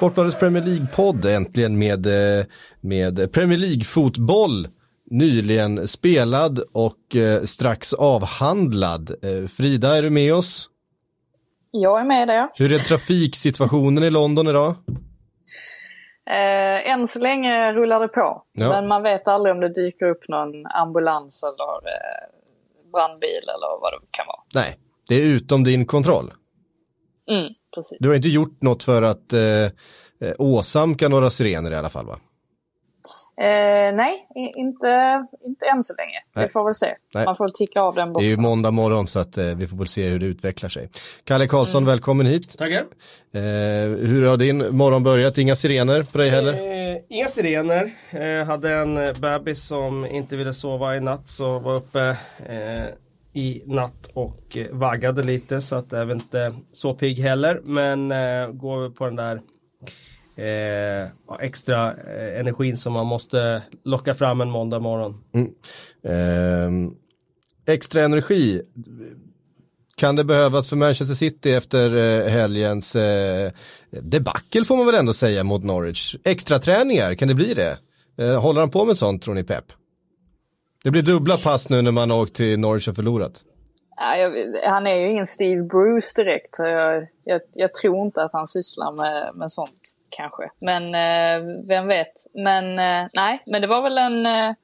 Sportbladets Premier League-podd äntligen med, eh, med Premier League-fotboll nyligen spelad och eh, strax avhandlad. Eh, Frida, är du med oss? Jag är med där. Hur är trafiksituationen i London idag? Eh, än så länge rullar det på. Ja. Men man vet aldrig om det dyker upp någon ambulans eller eh, brandbil eller vad det kan vara. Nej, det är utom din kontroll. Mm, precis. Du har inte gjort något för att eh, eh åsamka några sirener i alla fall va? Eh, nej, inte, inte än så länge. Nej. Vi får väl se. Nej. Man får väl ticka av den boxen. Det är ju måndag morgon så att eh, vi får väl se hur det utvecklar sig. Kalle Karlsson, mm. välkommen hit. Tackar. Eh, hur har din morgon börjat? Inga sirener på dig heller? Eh, inga sirener. Eh, hade en bebis som inte ville sova i natt så var uppe eh, i natt och eh, vaggade lite så att jag är inte så pigg heller. Men eh, går på den där eh, extra eh, energin som man måste locka fram en måndag morgon. Mm. Eh, extra energi, kan det behövas för Manchester City efter eh, helgens eh, debacle får man väl ändå säga mot Norwich? Extra träningar, kan det bli det? Eh, håller han på med sånt tror ni Pep? Det blir dubbla pass nu när man har åkt till Norwich och förlorat. Han är ju ingen Steve Bruce direkt. Jag, jag, jag, tror inte att han sysslar med, med sånt kanske. Men eh, vem vet. Men eh, nej, men det var väl en, eh,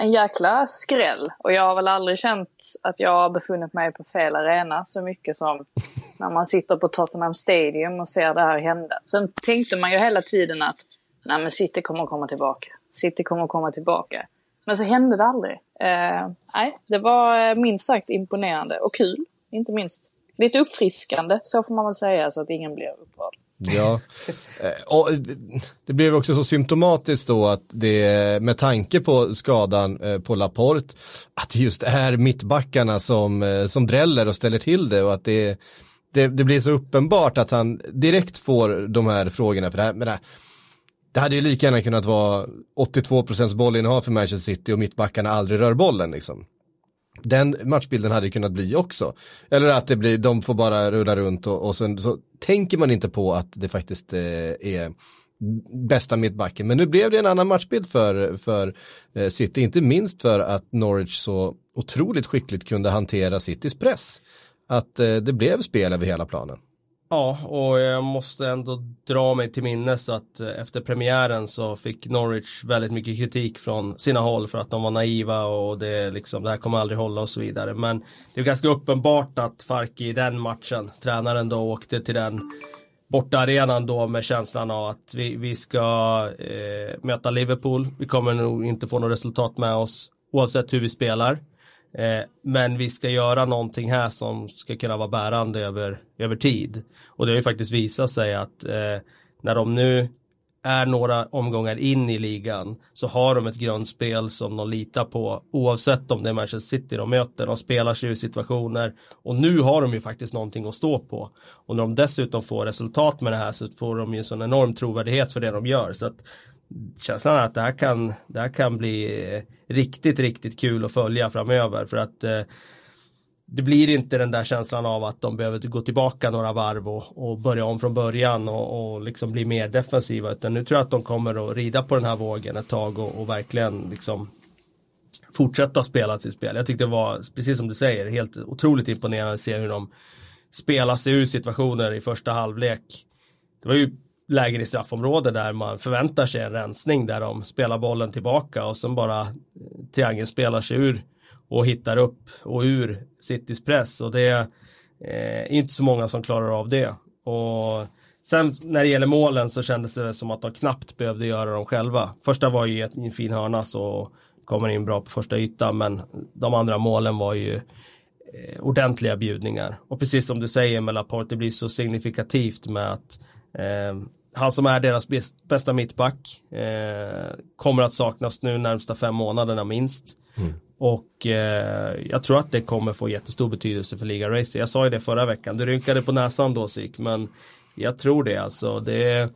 en jäkla skräll. Och jag har väl aldrig känt att jag har befunnit mig på fel arena så mycket som när man sitter på Tottenham Stadium och ser det här hända. Sen tänkte man ju hela tiden att nej men City kommer komma tillbaka. City kommer komma tillbaka. Men så hände det aldrig. Eh, nej, det var eh, minst sagt imponerande och kul, inte minst. Lite uppfriskande, så får man väl säga, så att ingen blir upprörd. Ja, eh, och det blev också så symptomatiskt då att det med tanke på skadan eh, på Laporte att det just är mittbackarna som, eh, som dräller och ställer till det och att det, det, det blir så uppenbart att han direkt får de här frågorna för det här, men det, det hade ju lika gärna kunnat vara 82% bollinnehav för Manchester City och mittbackarna aldrig rör bollen liksom den matchbilden hade kunnat bli också. Eller att det blir, de får bara rulla runt och, och sen så tänker man inte på att det faktiskt eh, är bästa mittbacken. Men nu blev det en annan matchbild för, för eh, City, inte minst för att Norwich så otroligt skickligt kunde hantera Citys press. Att eh, det blev spel över hela planen. Ja, och jag måste ändå dra mig till minnes att eh, efter premiären så fick Norwich väldigt mycket kritik från sina håll för att de var naiva och det, liksom, det här kommer aldrig hålla och så vidare. Men det är ganska uppenbart att Farki i den matchen, tränaren då åkte till den bortaarenan då med känslan av att vi, vi ska eh, möta Liverpool. Vi kommer nog inte få något resultat med oss oavsett hur vi spelar. Eh, men vi ska göra någonting här som ska kunna vara bärande över, över tid. Och det har ju faktiskt visat sig att eh, när de nu är några omgångar in i ligan så har de ett grundspel som de litar på oavsett om det är Manchester City de möter. De spelar sig ur situationer och nu har de ju faktiskt någonting att stå på. Och när de dessutom får resultat med det här så får de ju en sån enorm trovärdighet för det de gör. Så att känslan är att det här kan, det här kan bli eh, riktigt, riktigt kul att följa framöver för att eh, det blir inte den där känslan av att de behöver gå tillbaka några varv och, och börja om från början och, och, liksom bli mer defensiva utan nu tror jag att de kommer att rida på den här vågen ett tag och, och verkligen liksom fortsätta spela sitt spel. Jag tyckte det var, precis som du säger, helt otroligt imponerande att se hur de spelar sig ur situationer i första halvlek. Det var ju lägen i straffområde där man förväntar sig en rensning där de spelar bollen tillbaka och sen bara eh, triangeln spelar sig ur och hittar upp och ur Citys press och det eh, är inte så många som klarar av det. Och sen när det gäller målen så kändes det som att de knappt behövde göra dem själva. Första var ju en fin hörna så kommer in bra på första ytan men de andra målen var ju eh, ordentliga bjudningar. Och precis som du säger med Laporte, det blir så signifikativt med att han som är deras bästa mittback eh, kommer att saknas nu närmsta fem månaderna minst. Mm. Och eh, jag tror att det kommer få jättestor betydelse för Liga Racer. Jag sa ju det förra veckan, du rynkade på näsan då Sik, men jag tror det alltså. Det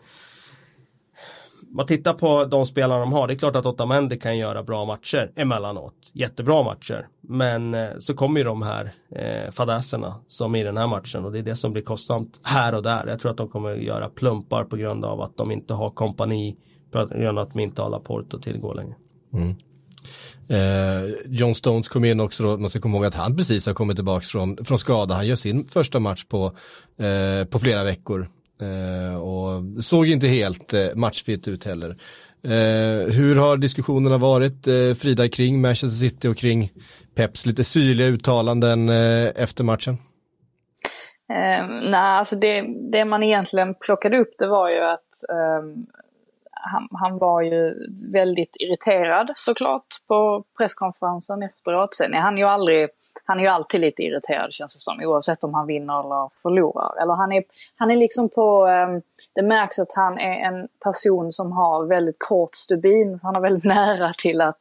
man tittar på de spelarna de har, det är klart att Otamendi kan göra bra matcher emellanåt, jättebra matcher. Men eh, så kommer ju de här eh, fadäserna som i den här matchen och det är det som blir kostsamt här och där. Jag tror att de kommer göra plumpar på grund av att de inte har kompani, på grund av att de inte har Laporte att tillgå längre. Mm. Eh, John Stones kom in också då, man ska komma ihåg att han precis har kommit tillbaka från, från skada. Han gör sin första match på, eh, på flera veckor. Eh, och såg inte helt eh, matchfit ut heller. Eh, hur har diskussionerna varit eh, Frida kring Manchester City och kring Peps lite syrliga uttalanden eh, efter matchen? Eh, nej, alltså det, det man egentligen plockade upp det var ju att eh, han, han, var ju väldigt irriterad såklart på presskonferensen efteråt. Sen är han ju aldrig han är ju alltid lite irriterad känns det som, oavsett om han vinner eller förlorar. Eller han är, han är liksom på, um, det märks att han är en person som har väldigt kort stubin, så han är väldigt nära till att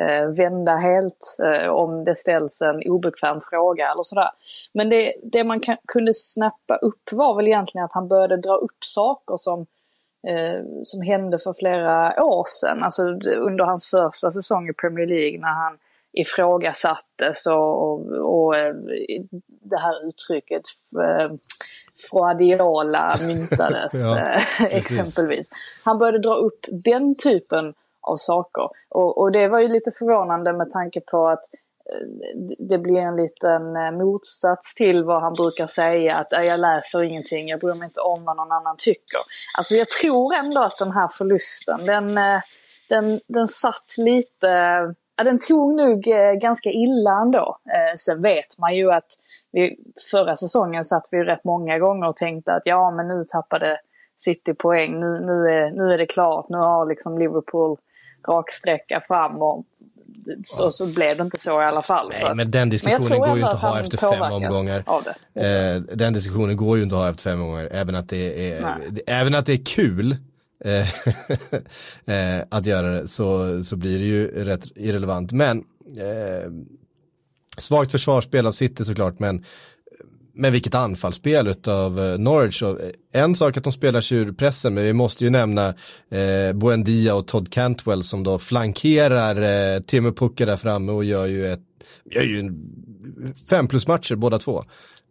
uh, vända helt uh, om det ställs en obekväm fråga eller sådär. Men det, det man kan, kunde snappa upp var väl egentligen att han började dra upp saker som eh, som hände för flera år sedan, alltså under hans första säsong i Premier League när han ifrågasattes och, och, och eh, det här uttrycket eh, Froadiola myntades ja, eh, exempelvis. Han började dra upp den typen av saker. Och, och, det var ju lite förvånande med tanke på att det blir en liten motsats till vad han brukar säga att jag läser ingenting, jag bryr mig inte om vad någon annan tycker. Alltså jag tror ändå att den här förlusten, den, den, den satt lite Ja, den tog nog eh, ganska illa ändå. Eh, sen vet man ju att vi, förra säsongen satt vi rätt många gånger och tänkte att ja men nu tappade City poäng, nu, nu, är, nu är det klart, nu har liksom Liverpool raksträcka fram och så, så blev det inte så i alla fall. Nej, att, men den diskussionen men går ju inte att ha efter fem omgångar. Eh, den diskussionen går ju inte att ha efter fem omgångar, även att det är, även att det är kul Eh, eh, att göra det så, så blir det ju rätt irrelevant. Men eh, svagt försvarsspel av City såklart, men men vilket anfallsspel av eh, Norwich. Och en sak att de spelar sig ur pressen, men vi måste ju nämna eh, Buendia och Todd Cantwell som då flankerar eh, Timo Pukka där framme och gör ju ett gör ju en fem plus matcher båda två.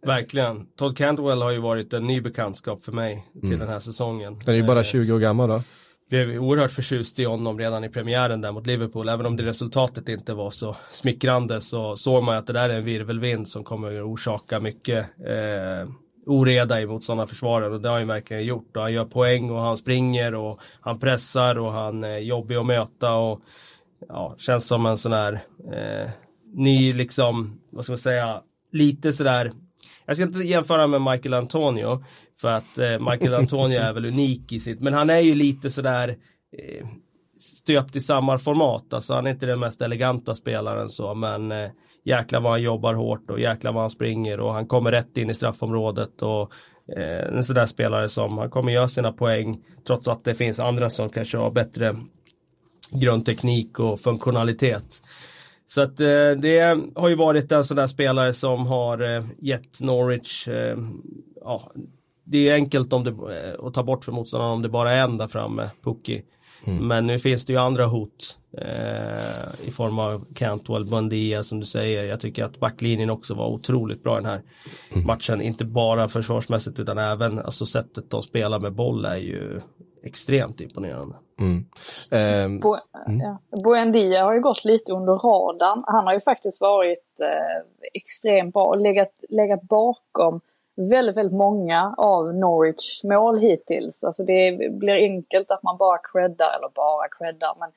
Verkligen. Todd Cantwell har ju varit en ny bekantskap för mig till mm. den här säsongen. Han är ju bara 20 eh, år gammal då. Blev oerhört förtjust i honom redan i premiären där mot Liverpool. Även om det resultatet inte var så smickrande så såg man att det där är en virvelvind som kommer att orsaka mycket eh, oreda i motståndarna försvarare och det har han verkligen gjort. Och han gör poäng och han springer och han pressar och han är jobbig att möta och ja, känns som en sån här eh, ny liksom, vad ska man säga, lite sådär jag ska inte jämföra med Michael Antonio för att eh, Michael Antonio är väl unik i sitt, men han är ju lite sådär eh, stöpt i samma format, alltså han är inte den mest eleganta spelaren så, men eh, jäklar vad han jobbar hårt och jäklar vad han springer och han kommer rätt in i straffområdet och eh, en sån där spelare som han kommer göra sina poäng trots att det finns andra som kanske har bättre grundteknik och funktionalitet. Så att eh, det har ju varit en sån där spelare som har eh, gett Norwich, eh, ja, det är enkelt om det, att ta bort för motståndaren om det bara är en där framme, Pukki. Mm. Men nu finns det ju andra hot eh, i form av Cantwell, Bundia som du säger. Jag tycker att backlinjen också var otroligt bra den här mm. matchen. Inte bara försvarsmässigt utan även alltså sättet de spelar med boll är ju extremt imponerande. Mm. Um, Bo, mm. ja. Buendia har ju gått lite under radarn. Han har ju faktiskt varit eh, extremt bra och legat, legat bakom väldigt, väldigt många av Norwich mål hittills. Alltså det blir enkelt att man bara creddar, eller bara creddar, men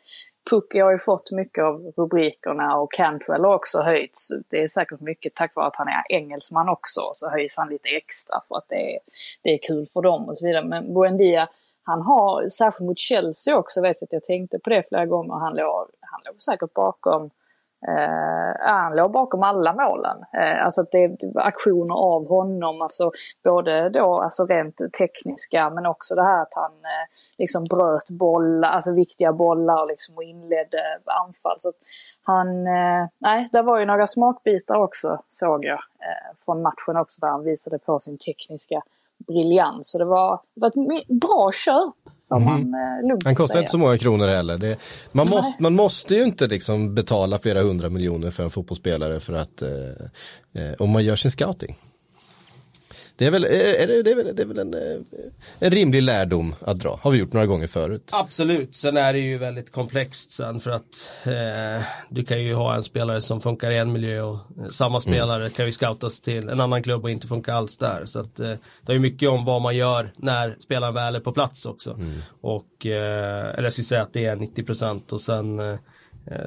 Pucki har ju fått mycket av rubrikerna och Cantwell har också höjts. Det är säkert mycket tack vare att han är engelsman också, så höjs han lite extra för att det är, det är kul för dem och så vidare. Men Buendia han har, särskilt mot Chelsea också, vet jag att jag tänkte på det flera gånger, han låg, han låg säkert bakom Eh, han låg bakom alla målen. Eh, alltså att det är aktioner av honom, alltså både då alltså rent tekniska men också det här att han eh, liksom bröt bollar, alltså viktiga bollar liksom och inledde anfall. Så han, eh, nej, det var ju några smakbitar också såg jag eh, från matchen också där han visade på sin tekniska briljans. Så det var, det var ett bra köp Får man eh, lugnt kostar säga. inte så många kronor heller. Det, man, måste, man måste ju inte liksom betala flera hundra miljoner för en fotbollsspelare för att eh, eh, om man gör sin scouting. Det är väl, är, är det, det är väl, det är väl en, eh, en rimlig lärdom att dra. Har vi gjort några gånger förut. Absolut, sen är det ju väldigt komplext sen för att eh, du kan ju ha en spelare som funkar i en miljö och eh, samma spelare kan ju scoutas till en annan klubb och inte funka alls där. Så att eh, det är ju mycket om vad man gör när spelaren väl är på plats också. Och, eh, eller jag skulle säga att det är 90% och sen eh, eh,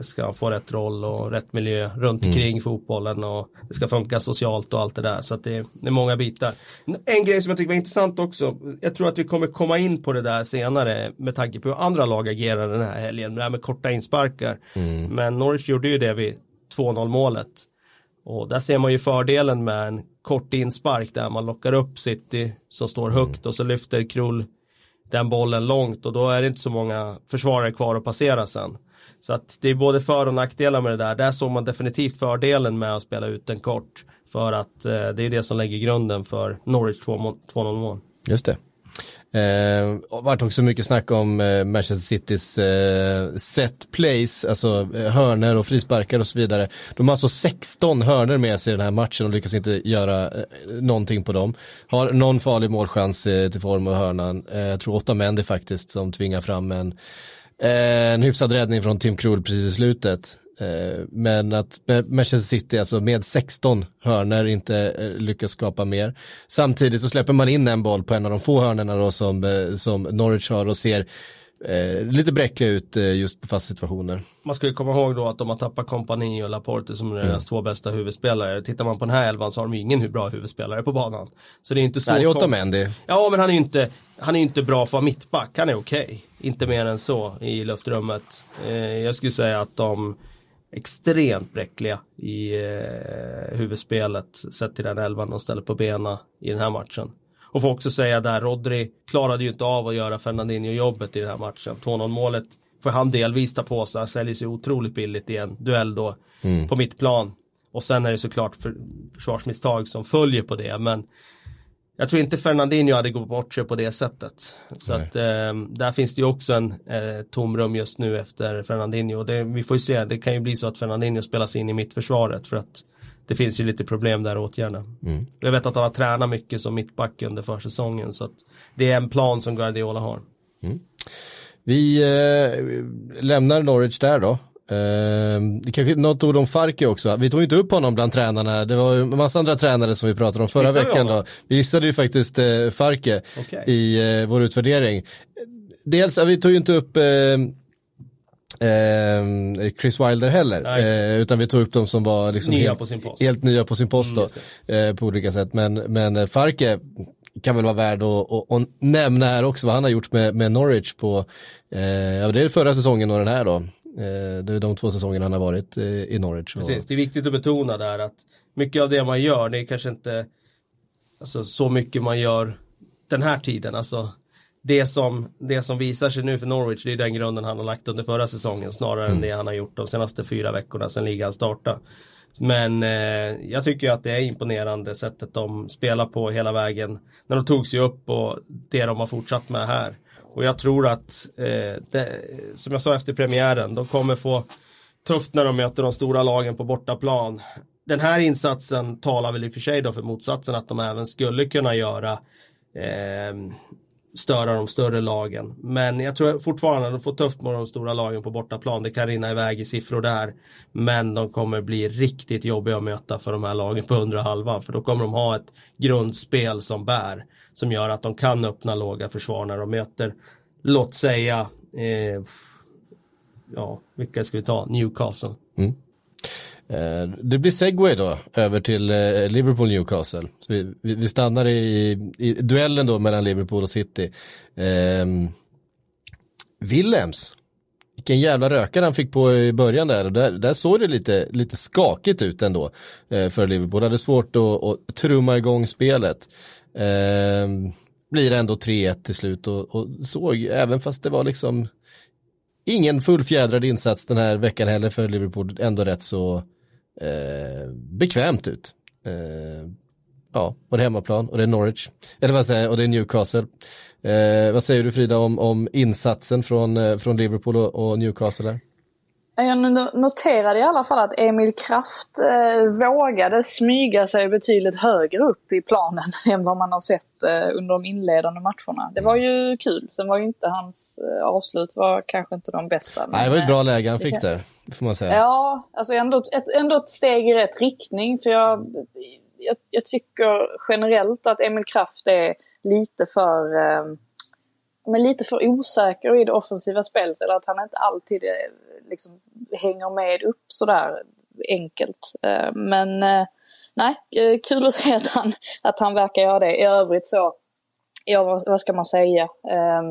ska han få rätt roll och rätt miljö runt omkring fotbollen och det ska funka socialt och allt det där. Så det är, det är många bitar. En grej som jag tycker var intressant också, jag tror att vi kommer komma in på det där senare med tanke på hur andra lag agerar den här helgen, det här med korta insparkar. Men Norwich gjorde ju det vid 2-0 målet. Och där ser man ju fördelen med en kort inspark där man lockar upp City som står högt och så lyfter Krull den bollen långt och då är det inte så många försvarare kvar att passera sen. Så att det är både för och nackdelar med det där. Där såg man definitivt fördelen med att spela ut den kort. För att eh, det är det som lägger grunden för Norwich 2-0 mål. Just det. Eh, och vart också mycket snack om eh, Manchester Citys eh, set plays, alltså eh, hörner och frisparkar och så vidare. De har alltså 16 hörner med sig i den här matchen och lyckas inte göra eh, någonting på dem. Har någon farlig målchans eh, till form av hörnan. Eh, jag tror åtta män det faktiskt som tvingar fram en, eh, en hyfsad räddning från Tim Krul precis i slutet. Eh, Men att Manchester City alltså med 16 hörner inte eh, lyckas skapa mer. Samtidigt så släpper man in en boll på en av de få hörnerna då som, eh, som Norwich har och ser eh, lite bräckliga ut eh, just på fast situationer. Man ska ju komma ihåg då att de har tappat Compagnie och Laporte som är deras två bästa huvudspelare. Tittar man på den här elvan så har de ingen bra huvudspelare på banan. Så det är inte så Nej, det är Otamendi. Ja men han är ju inte, han är inte bra för att vara mittback, han är okej. Inte mer än så i luftrummet. Eh, jag skulle säga att de extremt bräckliga i eh, huvudspelet sett till den elvan de ställer på bena i den här matchen. Och får också säga där, Rodri klarade ju inte av att göra Fernandinho-jobbet i den här matchen. 2-0 målet får han delvis ta på sig, han säljer sig otroligt billigt i en duell då på mittplan. Och sen är det såklart för, försvarsmisstag som följer på det, men jag tror inte Fernandinho hade gått bort sig på det sättet. Så Nej. att eh, där finns det ju också en eh, tomrum just nu efter Fernandinho. Det, vi får ju se, det kan ju bli så att Fernandinho spelas in i mittförsvaret för att det finns ju lite problem där att åtgärda. Jag vet att han har tränat mycket som mittback under försäsongen så att det är en plan som Guardiola har. Vi eh, lämnar Norwich där då. Eh, kanske något ord om Farke också. Vi tog inte upp honom bland tränarna. Det var ju en massa andra tränare som vi pratade om förra vi veckan. Då. Vi gissade ju faktiskt eh, Farke Okej. i eh, vår utvärdering. Dels, vi tog ju inte upp eh, Chris Wilder heller. Nej, eh, utan vi tog upp de som var liksom Nya helt, helt nya på sin post Mm, då, eh, på olika sätt. Men, men eh, Farke kan väl vara värd att, att, att nämna här också vad han har gjort med, med Norwich på, ja det är förra säsongen och den här då. Eh, det är de två säsongerna han har varit eh, i Norwich. Precis, det är viktigt att betona där att mycket av det man gör, det är kanske inte alltså, så mycket man gör den här tiden. Alltså, det, som, det som visar sig nu för Norwich, det är den grunden han har lagt under förra säsongen snarare än det han har gjort de senaste fyra veckorna sedan ligan startade. Men eh, jag tycker att det är imponerande sättet de spelar på hela vägen. När de tog sig upp och det de har fortsatt med här. Och jag tror att, eh, det, som jag sa efter premiären, de kommer få tufft när de möter de stora lagen på bortaplan. Den här insatsen talar väl i och för sig då för motsatsen att de även skulle kunna göra eh, störa de större lagen. Men jag tror fortfarande att de får tufft mot de stora lagen på bortaplan. Det kan rinna iväg i siffror där. Men de kommer bli riktigt jobbiga att möta för de här lagen på undre halvan. För då kommer de ha ett grundspel som bär. Som gör att de kan öppna låga försvar när de möter, låt säga, eh, ja, vilka ska vi ta? Newcastle. Mm. Eh, det blir segway då över till eh, Liverpool Newcastle. Så vi, vi, vi stannar i, i duellen då mellan Liverpool och City. Eh, Willems, vilken jävla rökare han fick på i början där. Och där, där såg det lite, lite skakigt ut ändå eh, för Liverpool. Det hade svårt att, att trumma igång spelet. Eh, blir ändå 3-1 till slut och, och såg, även fast det var liksom ingen fullfjädrad insats den här veckan heller för Liverpool, ändå rätt så eh, bekvämt ut. Eh, ja, och det är hemmaplan och det är Norwich, eller vad säger jag, och det är Newcastle. Eh, vad säger du Frida om, om insatsen från, eh, från Liverpool och, och Newcastle? Där? Jag noterade i alla fall att Emil Kraft eh, vågade smyga sig betydligt högre upp i planen än vad man har sett eh, under de inledande matcherna. Det var ju kul. Sen var ju inte hans eh, avslut var kanske inte de bästa. Nej, det var ett bra läge han fick där, får man säga. Ja, alltså ändå ett, ändå ett steg i rätt riktning. För jag, jag, jag tycker generellt att Emil Kraft är lite för eh, men lite för osäker i det offensiva spelet. Eller att han inte alltid eh, liksom, hänger med upp sådär enkelt. Eh, men eh, nej, eh, kul att se att han, att han verkar göra det. I övrigt så, ja vad ska man säga? Eh,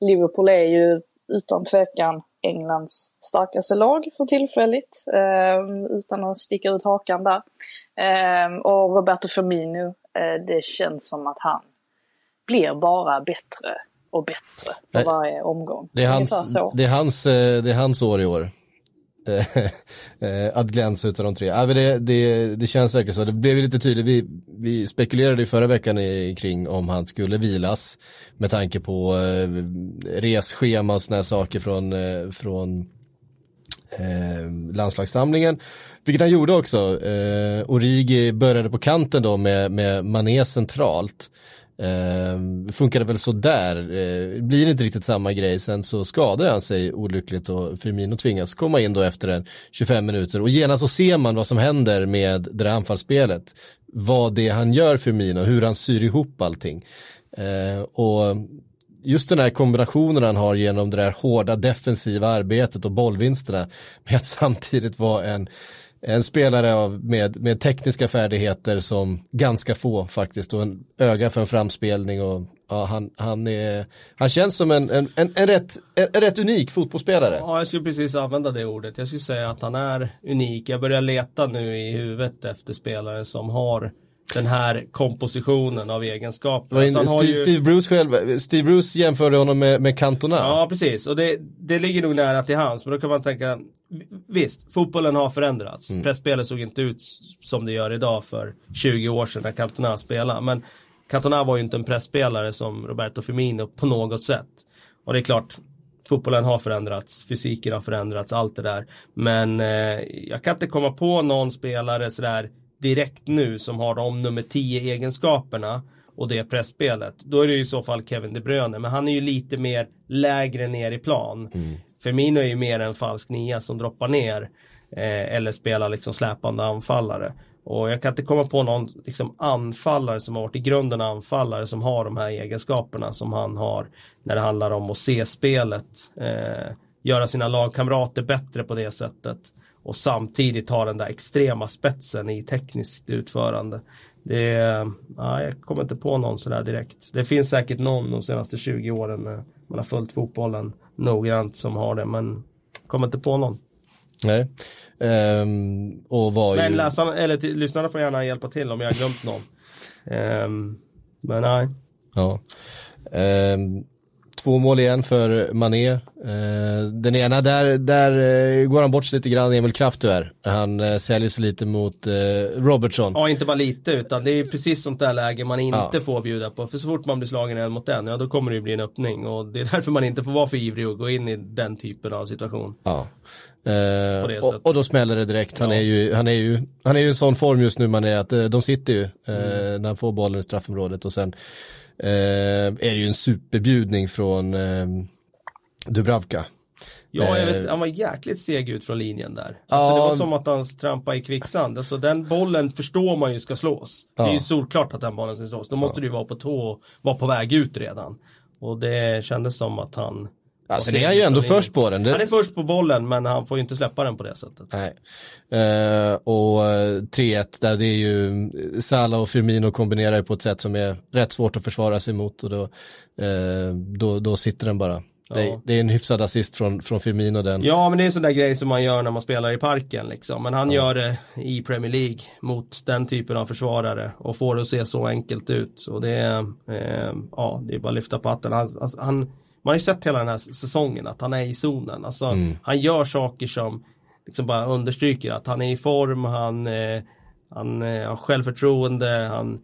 Liverpool är ju utan tvekan Englands starkaste lag för tillfället. Utan att sticka ut hakan där. Och Roberto Firmino, det känns som att han blir bara bättre och bättre för varje omgång. Det är, hans, det, är hans, det är hans år i år. Eh, att glänsa utav de tre. Ja, det, det, det känns verkligen så. Det blev lite tydligt. Vi, vi spekulerade i förra veckan i, kring om han skulle vilas med tanke på eh, resschema och sådana saker från, eh, från eh, landslagssamlingen. Vilket han gjorde också. Eh, Origi började på kanten då med, med Mané centralt. Eh, funkade väl sådär, eh, blir inte riktigt samma grej, sen så skadar han sig olyckligt och Firmino tvingas komma in då efter en 25 minuter och genast så ser man vad som händer med det där anfallsspelet. Vad det han gör Firmino, hur han syr ihop allting. Eh, och just den här kombinationen han har genom det där hårda defensiva arbetet och bollvinsterna med att samtidigt vara en en spelare av, med, med tekniska färdigheter som ganska få faktiskt och en öga för en framspelning och ja, han, han, är, han känns som en, en, en, en, rätt, en, en rätt unik fotbollsspelare. Ja, jag skulle precis använda det ordet. Jag skulle säga att han är unik. Jag börjar leta nu i huvudet efter spelare som har den här kompositionen av egenskaper. Steve, alltså ju... Steve, Bruce själv, Steve Bruce jämförde honom med, med Cantona. Ja, precis. Och det, det ligger nog nära till hans. Men då kan man tänka, visst, fotbollen har förändrats. Mm. Pressspelet såg inte ut som det gör idag för 20 år sedan när Cantona spelade. Men Cantona var ju inte en pressspelare som Roberto Firmino på något sätt. Och det är klart, fotbollen har förändrats, fysiken har förändrats, allt det där. Men eh, jag kan inte komma på någon spelare sådär direkt nu som har de nummer 10 egenskaperna och det pressspelet. Då är det i så fall Kevin De Bruyne. Men han är ju lite mer lägre ner i plan. Mm. Firmino är ju mer en falsk nia som droppar ner. Eh, eller spelar liksom släpande anfallare. Och jag kan inte komma på någon liksom, anfallare som har varit i grunden anfallare som har de här egenskaperna som han har när det handlar om att se spelet. Eh, göra sina lagkamrater bättre på det sättet och samtidigt ha den där extrema spetsen i tekniskt utförande. Det, ja, jag kommer inte på någon sådär direkt. Det finns säkert någon de senaste 20 åren eh, man har följt fotbollen noggrant som har det men kommer inte på någon. Nej. Um, och var men ju... läsarna, eller till, lyssnarna får gärna hjälpa till om jag har glömt någon. Um, men nej. Ja. Um, Två mål igen för Mané. Eh, den ena, där, där eh, går han bort sig lite grann, Emil Kraft tyvärr. Han eh, säljer sig lite mot Robertson. Ja, inte bara lite, utan det är precis sånt där läge man inte ja. får bjuda på. För så fort man blir slagen en mot en, ja då kommer det ju bli en öppning. Och det är därför man inte får vara för ivrig och gå in i den typen av situation. Ja. Eh, och, och, då smäller det direkt. Han, ja. är ju, han, är ju, han är ju i en sån form just nu man är att de sitter ju eh, mm. när han får bollen i straffområdet och sen eh, är det ju en superbjudning från eh, Dubravka. Ja, jag vet, eh, han var jäkligt seg ut från linjen där. Alltså, ja, det var som att han trampade i kvicksand. Alltså, den bollen förstår man ju ska slås. Ja. Det är ju solklart att den bollen ska slås. Då måste ja. du vara på tå och vara på väg ut redan. Och det kändes som att han Alltså det är ju ändå först på den. Han är först på bollen men han får ju inte släppa den på det sättet. Nej. Uh, och 3-1 eh, där det är ju Salah och Firmino kombinerar på ett sätt som är rätt svårt att försvara sig mot och då, uh, då, då sitter den bara. Det, det, är en hyfsad assist från, från Firmino den. Ja men det är en sån där grej som man gör när man spelar i parken liksom. Men han ja. gör det i Premier League mot den typen av försvarare och får det att se så enkelt ut. Och det är, eh, ja det är bara att lyfta på hatten. Han, alltså, han man har ju sett hela den här säsongen att han är i zonen. Alltså, mm. Han gör saker som liksom bara understryker att han är i form, han, eh, han eh, har självförtroende, han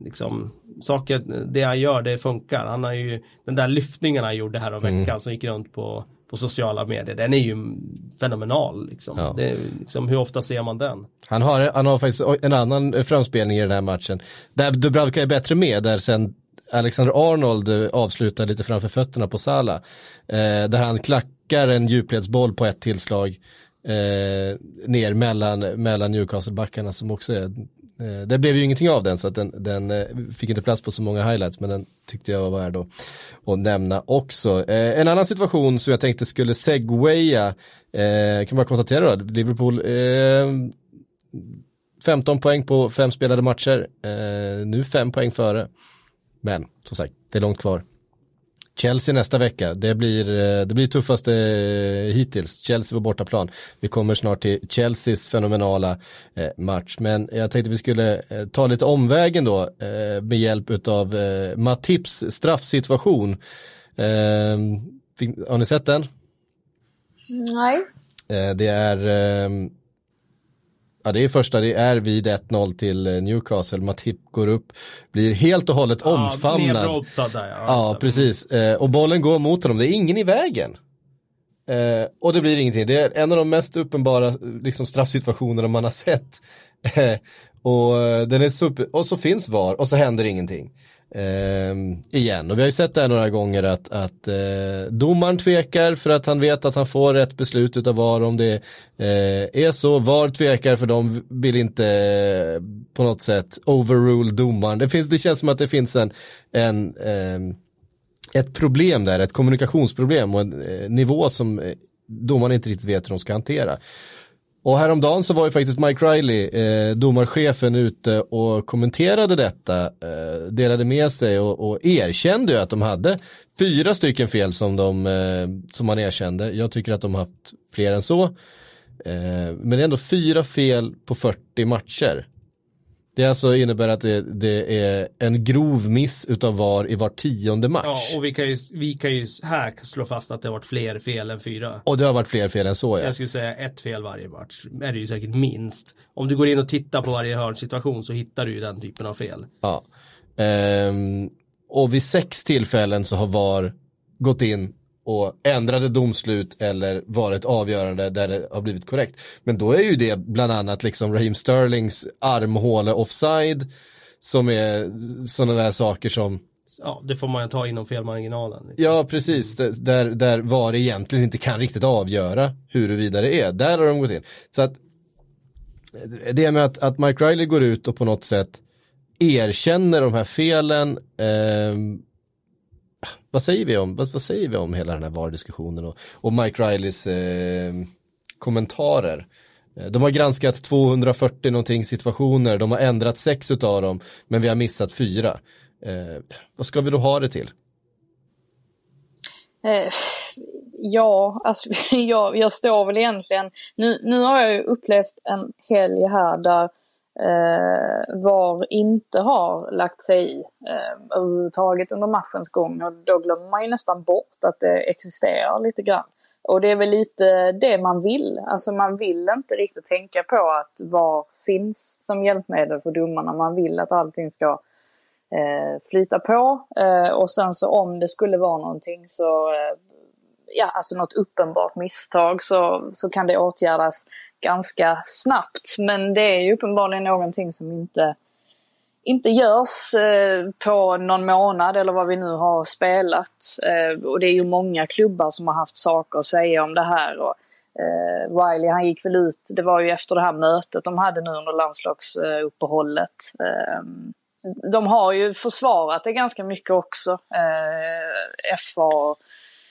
liksom, saker, det han gör, det funkar. Han har ju, den där lyftningen han gjorde här om veckan mm. som gick runt på, på sociala medier, den är ju fenomenal. Liksom. Ja. Det, liksom, hur ofta ser man den? Han har, han har faktiskt en annan framspelning i den här matchen. Där Dubravka är bättre med, där sen Alexander Arnold eh, avslutar lite framför fötterna på Sala. Eh, där han klackar en djupledsboll på ett tillslag eh, ner mellan, mellan Newcastle-backarna som också är Eh, det blev ju ingenting av den så att den, den eh, fick inte plats på så många highlights men den tyckte jag var värd att, att nämna också. Eh, en annan situation som jag tänkte skulle segwaya, eh, kan bara konstatera då, Liverpool 15 poäng på fem spelade matcher, nu fem poäng före. Men som sagt, det är långt kvar. Chelsea nästa vecka, det blir, eh, det blir tuffaste eh, hittills. Chelsea på bortaplan. Vi kommer snart till Chelseas fenomenala eh, match. Men jag tänkte vi skulle ta lite omvägen då med hjälp av Matips straffsituation. Har ni sett den? Nej. Det är Ja det är första, det är vid 1-0 till eh, Newcastle, Matip går upp, blir helt och hållet ja, omfamnad. Där, ja, ja precis, eh, och bollen går mot honom, det är ingen i vägen. Eh, och det blir ingenting, det är en av de mest uppenbara liksom, straffsituationerna man har sett. och, den är super, och så finns VAR och så händer ingenting. Eh, igen, och vi har ju sett det här några gånger att, att eh, domaren tvekar för att han vet att han får rätt beslut utav VAR om det eh, är så. VAR tvekar för de vill inte eh, på något sätt overrule domaren. Det, finns, det känns som att det finns en, en ehm, ett problem där, ett kommunikationsproblem och en eh, nivå som eh, domaren inte riktigt vet hur de ska hantera. Och häromdagen så var ju faktiskt Mike Riley, eh, domarchefen, ute och kommenterade detta, eh, delade med sig och, och erkände ju att de hade fyra stycken fel som, de, eh, som man erkände. Jag tycker att de har haft fler än så. Eh, men det är ändå fyra fel på 40 matcher. Det alltså innebär att det, det, är en grov miss utav VAR i var tionde match. Ja, och vi kan, ju, vi kan ju här slå fast att det har varit fler fel än fyra. Och det har varit fler fel än så ja. Jag skulle säga ett fel varje match. Är det ju säkert minst. Om du går in och tittar på varje hörnsituation så hittar du ju den typen av fel. Ja. Ehm, och vid sex tillfällen så har VAR gått in och ändrade domslut eller varit avgörande där det har blivit korrekt. Men då är ju det bland annat liksom Raheem Sterlings armhåle offside som är sådana där saker som Ja, det får man ta inom felmarginalen. Liksom. Ja, precis. Där, där VAR egentligen inte kan riktigt avgöra huruvida det är. Där har de gått in. Så att det med att, att Mike Riley går ut och på något sätt erkänner de här felen eh, vad säger vi om, vad, vad, säger vi om hela den här VAR-diskussionen och, och Mike Rileys eh, kommentarer? Eh, de har granskat 240 någonting situationer, de har ändrat sex utav dem, men vi har missat fyra. Eh, vad ska vi då ha det till? Eh, ja, alltså jag, jag står väl egentligen, nu, nu har jag ju upplevt en helg här där eh, VAR inte har lagt sig i eh, överhuvudtaget under matchens gång. Och då glömmer man ju nästan bort att det existerar lite grann. Och det är väl lite det man vill, alltså man vill inte riktigt tänka på att VAR finns som hjälpmedel för domarna, man vill att allting ska eh, flyta på. Eh, och sen så om det skulle vara någonting så eh, ja, alltså något uppenbart misstag så, så kan det åtgärdas ganska snabbt. Men det är ju uppenbarligen någonting som inte, inte görs eh, på någon månad eller vad vi nu har spelat. Eh, och det är ju många klubbar som har haft saker att säga om det här. Och, eh, Wiley han gick väl ut, det var ju efter det här mötet de hade nu under landslagsuppehållet. Eh, de har ju försvarat det ganska mycket också, eh, FA,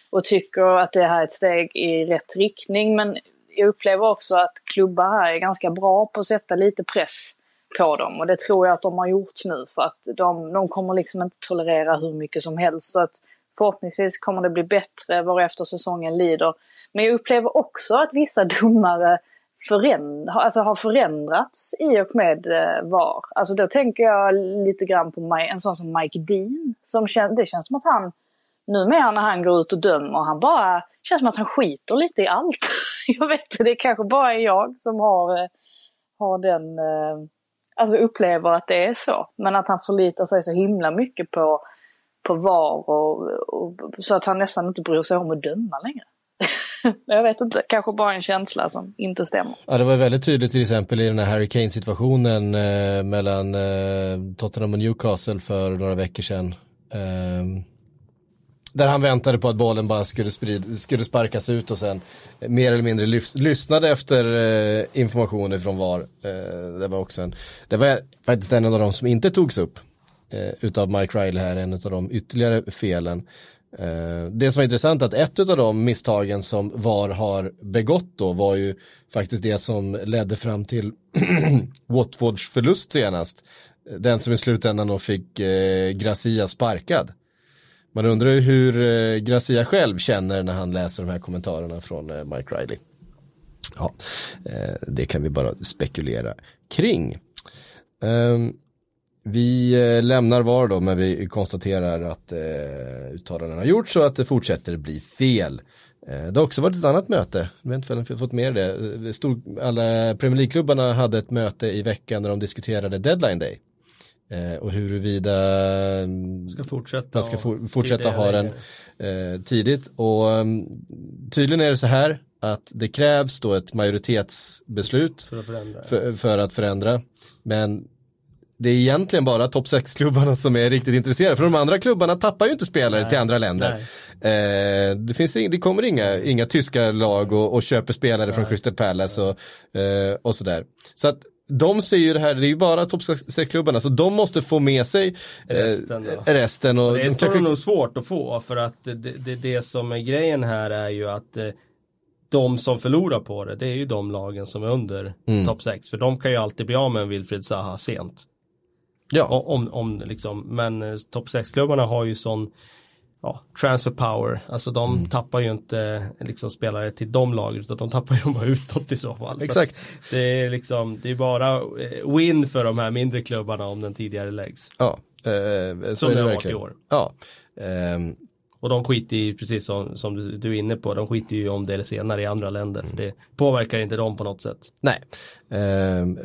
och tycker att det här är ett steg i rätt riktning. Men jag upplever också att klubbar här är ganska bra på att sätta lite press på dem och det tror jag att de har gjort nu för att de, de kommer liksom inte tolerera hur mycket som helst. Så att förhoppningsvis kommer det bli bättre varefter säsongen lider. Men jag upplever också att vissa domare föränd alltså har förändrats i och med eh, VAR. Alltså då tänker jag lite grann på en sån som Mike Dean. Som kän det känns som att han numera när han går ut och dömer, han bara känns som att han skiter lite i allt. jag vet inte, det kanske bara är jag som har, eh, har den, eh, alltså upplever att det är så. Men att han förlitar sig så himla mycket på, på VAR och, och så att han nästan inte bryr sig om att döma längre. jag vet inte, kanske bara en känsla som inte stämmer. Ja, det var väldigt tydligt till exempel i den här Harry Kane-situationen eh, mellan eh, Tottenham och Newcastle för några veckor sedan. Eh, där han väntade på att bollen bara skulle, sprid, skulle sparkas ut och sen mer eller mindre lyf, lyssnade efter eh, informationer från VAR. Eh, det var också en, det var faktiskt en av de som inte togs upp eh, utav Mike Riley här, en av de ytterligare felen. Eh, det som var intressant är att ett av de misstagen som VAR har begått då var ju faktiskt det som ledde fram till Watfords förlust senast. Den som i slutändan då fick eh, Gracia sparkad. Man undrar ju hur eh, Gracia själv känner när han läser de här kommentarerna från eh, Mike Riley. Ja, eh, det kan vi bara spekulera kring. Ehm, vi lämnar VAR då, men vi konstaterar att uttalanden har gjorts så att det fortsätter bli fel. Det har också varit ett annat möte, jag vet inte om ni fått med det. Stor, alla Premier League-klubbarna hade ett möte i veckan när de diskuterade deadline day. Eh, och huruvida ska fortsätta man ska for, fortsätta ha den eh, tidigt. Och um, tydligen är det så här att det krävs då ett majoritetsbeslut för att förändra. För, för att förändra. Men det är egentligen bara topp 6-klubbarna som är riktigt intresserade. För de andra klubbarna tappar ju inte spelare Nej. till andra länder. Eh, det, finns, det kommer inga, inga tyska lag och, och köper spelare Nej. från Crystal Palace och, eh, och sådär. Så att de ser ju det här, det är ju bara topp 6-klubbarna, så de måste få med sig eh, resten. resten och, och det är kanske... nog svårt att få för att det, det, det, som är grejen här är ju att eh, de som förlorar på det, det är ju de lagen som är under mm. topp 6. För de kan ju alltid bli av med en Wilfried Zaha sent. Ja. Om, om liksom, men eh, topp 6-klubbarna har ju sån ja, transfer power. Alltså de mm. tappar ju inte liksom spelare till de lagen utan de tappar ju dem bara utåt i så fall. Exakt. Så det är liksom, det är bara eh, win för de här mindre klubbarna om den tidigare läggs. Ja, eh, som det har varit i år. Ja. Um. Och de skiter ju, precis som, som du, är inne på, de skiter ju om det eller senare i andra länder. Mm. För det påverkar inte dem på något sätt. Nej. Um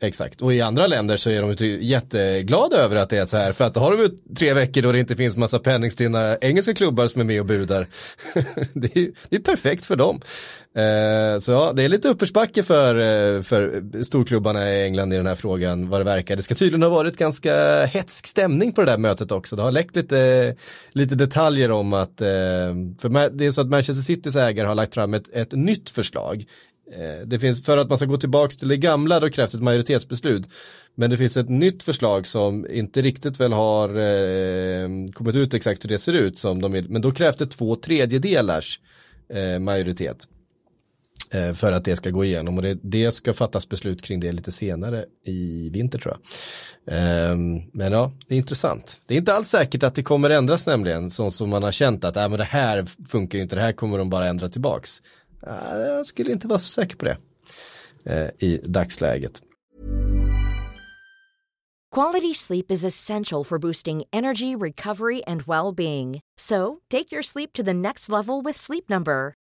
Exakt, och i andra länder så är de jätteglada över att det är så här för att då har de ju tre veckor då det inte finns massa penningstinna engelska klubbar som är med och budar. det, är, det är perfekt för dem. Eh, så ja, det är lite uppförsbacke för, eh, för storklubbarna i England i den här frågan vad det verkar. Det ska tydligen ha varit ganska hetsk stämning på det där mötet också. Det har läckt lite, lite detaljer om att, eh, för det är så att Manchester Citys ägare har lagt fram ett, ett nytt förslag Eh, det finns, för att man ska gå tillbaka till det gamla då krävs ett majoritetsbeslut. Men det finns ett nytt förslag som inte riktigt väl har eh, kommit ut exakt hur det ser ut som de vill. Men då krävs det två tredjedelars eh, majoritet. Eh, för att det ska gå igenom och det, det, ska fattas beslut kring det lite senare i vinter tror jag. Eh, men ja, det är intressant. Det är inte alls säkert att det kommer ändras nämligen, så som man har känt att äh, men det här funkar ju inte, det här kommer de bara ändra tillbaks. Jag skulle inte vara så säker på det eh, i dagsläget. Quality sleep is essential for boosting energy, recovery and well-being. So, take your sleep to the next level with Sleep Number.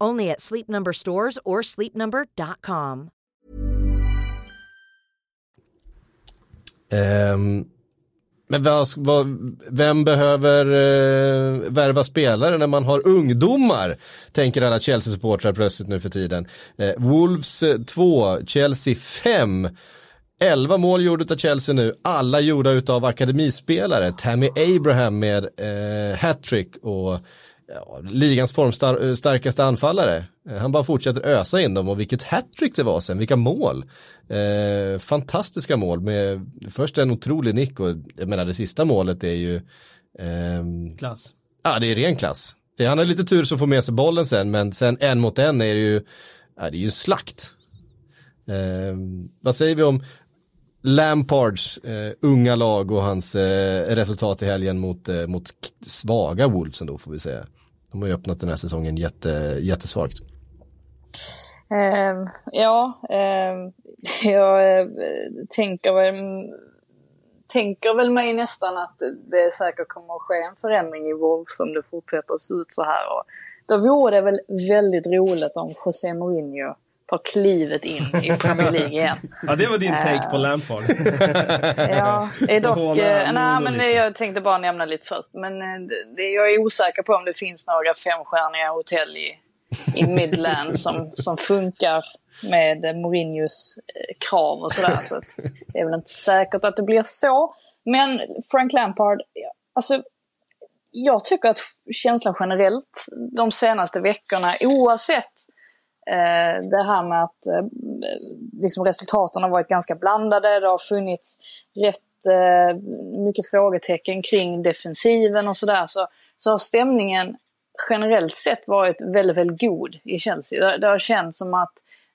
Only at Sleep Number stores or sleepnumber.com. Um, ehm, men vad, vad, vem behöver uh, värva spelare när man har ungdomar? Tänker alla Chelsea-supportrar plötsligt nu för tiden. Uh, Wolves eh, 2, Chelsea 5. 11 mål gjorda av Chelsea nu, alla gjorda av akademispelare. Tammy Abraham med uh, hattrick och ja, ligans formstarkaste anfallare. Eh, han bara fortsätter ösa in dem och vilket hattrick det var sen, vilka mål. Eh, fantastiska mål med först en otrolig nick och jag menar det sista målet är ju eh, Klass. Ja, det är ren klass. Han har lite tur så får med sig bollen sen men sen en mot en är det ju, ja, det är ju slakt. Eh, vad säger vi om Lampards eh, unga lag och hans eh, resultat i helgen mot, eh, mot svaga Wolves ändå får vi säga. De har ju öppnat den här säsongen jätte, jättesvagt. Ehm, ehm, eh, ja, eh, jag tänker, väl, mm, tänker väl mig nästan att det säkert kommer att ske en förändring i Wolves om det fortsätter att se ut så här. Och då vore det väl väldigt roligt om José Mourinho tar klivet in i Premier League igen. ja, det var din take på Lampard. ja, det är dock... Eh, nej, men jag tänkte bara nämna lite först. Men det, jag är osäker på om det finns några femstjärniga hotell i, i Midland som, som funkar med Mourinhos krav och sådär. Så det är väl inte säkert att det blir så. Men Frank Lampard, alltså jag tycker att känslan generellt de senaste veckorna, oavsett Eh, Eh, det här med att eh, liksom resultaten har varit ganska blandade. Det har funnits rätt eh, mycket frågetecken kring defensiven och sådär. Så, så har stämningen generellt sett varit väldigt, väldigt god i Chelsea. Det, det har känts som att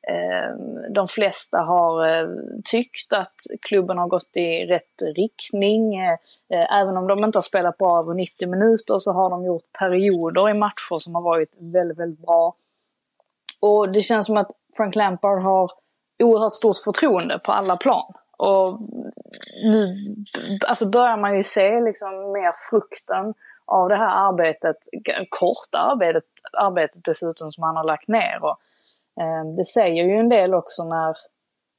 eh, de flesta har eh, tyckt att klubben har gått i rätt riktning. Eh, även om de inte har spelat bra över 90 minuter så har de gjort perioder i matcher som har varit väldigt, väldigt bra. Och det känns som att Frank Lampard har oerhört stort förtroende på alla plan. Och nu alltså börjar man ju se liksom mer frukten av det här arbetet, korta arbetet, arbetet dessutom som han har lagt ner. Och, eh, det säger ju en del också när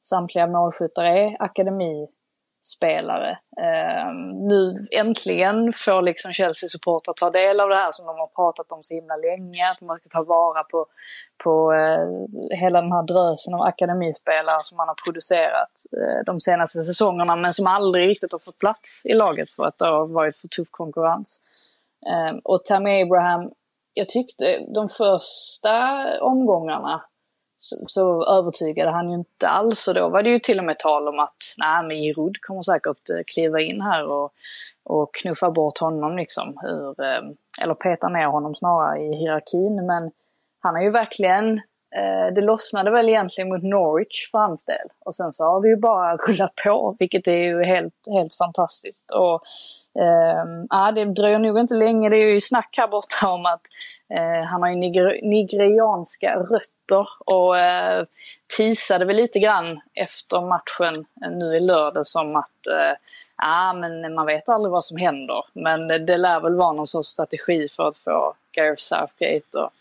samtliga målskyttar är akademi spelare. Eh, nu äntligen får liksom Chelsea-supportrar ta del av det här som de har pratat om så himla länge. Att man ska ta vara på, på eh, hela den här drösen av akademispelare som man har producerat eh, de senaste säsongerna men som aldrig riktigt har fått plats i laget för att det har varit för tuff konkurrens. Eh, och Tammy Abraham, jag tyckte de första omgångarna så, så övertygade han ju inte alls. Och då var det ju till och med tal om att nej men Giroud kommer säkert eh, kliva in här och, och knuffa bort honom liksom. Ur, eh, eller peta ner honom snarare i hierarkin. Men han har ju verkligen Eh, det lossnade väl egentligen mot Norwich för hans del. Och sen så har det ju bara rullat på, vilket är ju helt, helt fantastiskt. Och, eh, det dröjer nog inte länge. Det är ju snack här borta om att Eh, han har ju niger nigerianska rötter. Och eh, teasade väl lite grann efter matchen eh, nu i lördag som att eh, Ja, men man vet aldrig vad som händer. Men det, det lär väl vara någon sorts strategi för att få Gareth Southgate att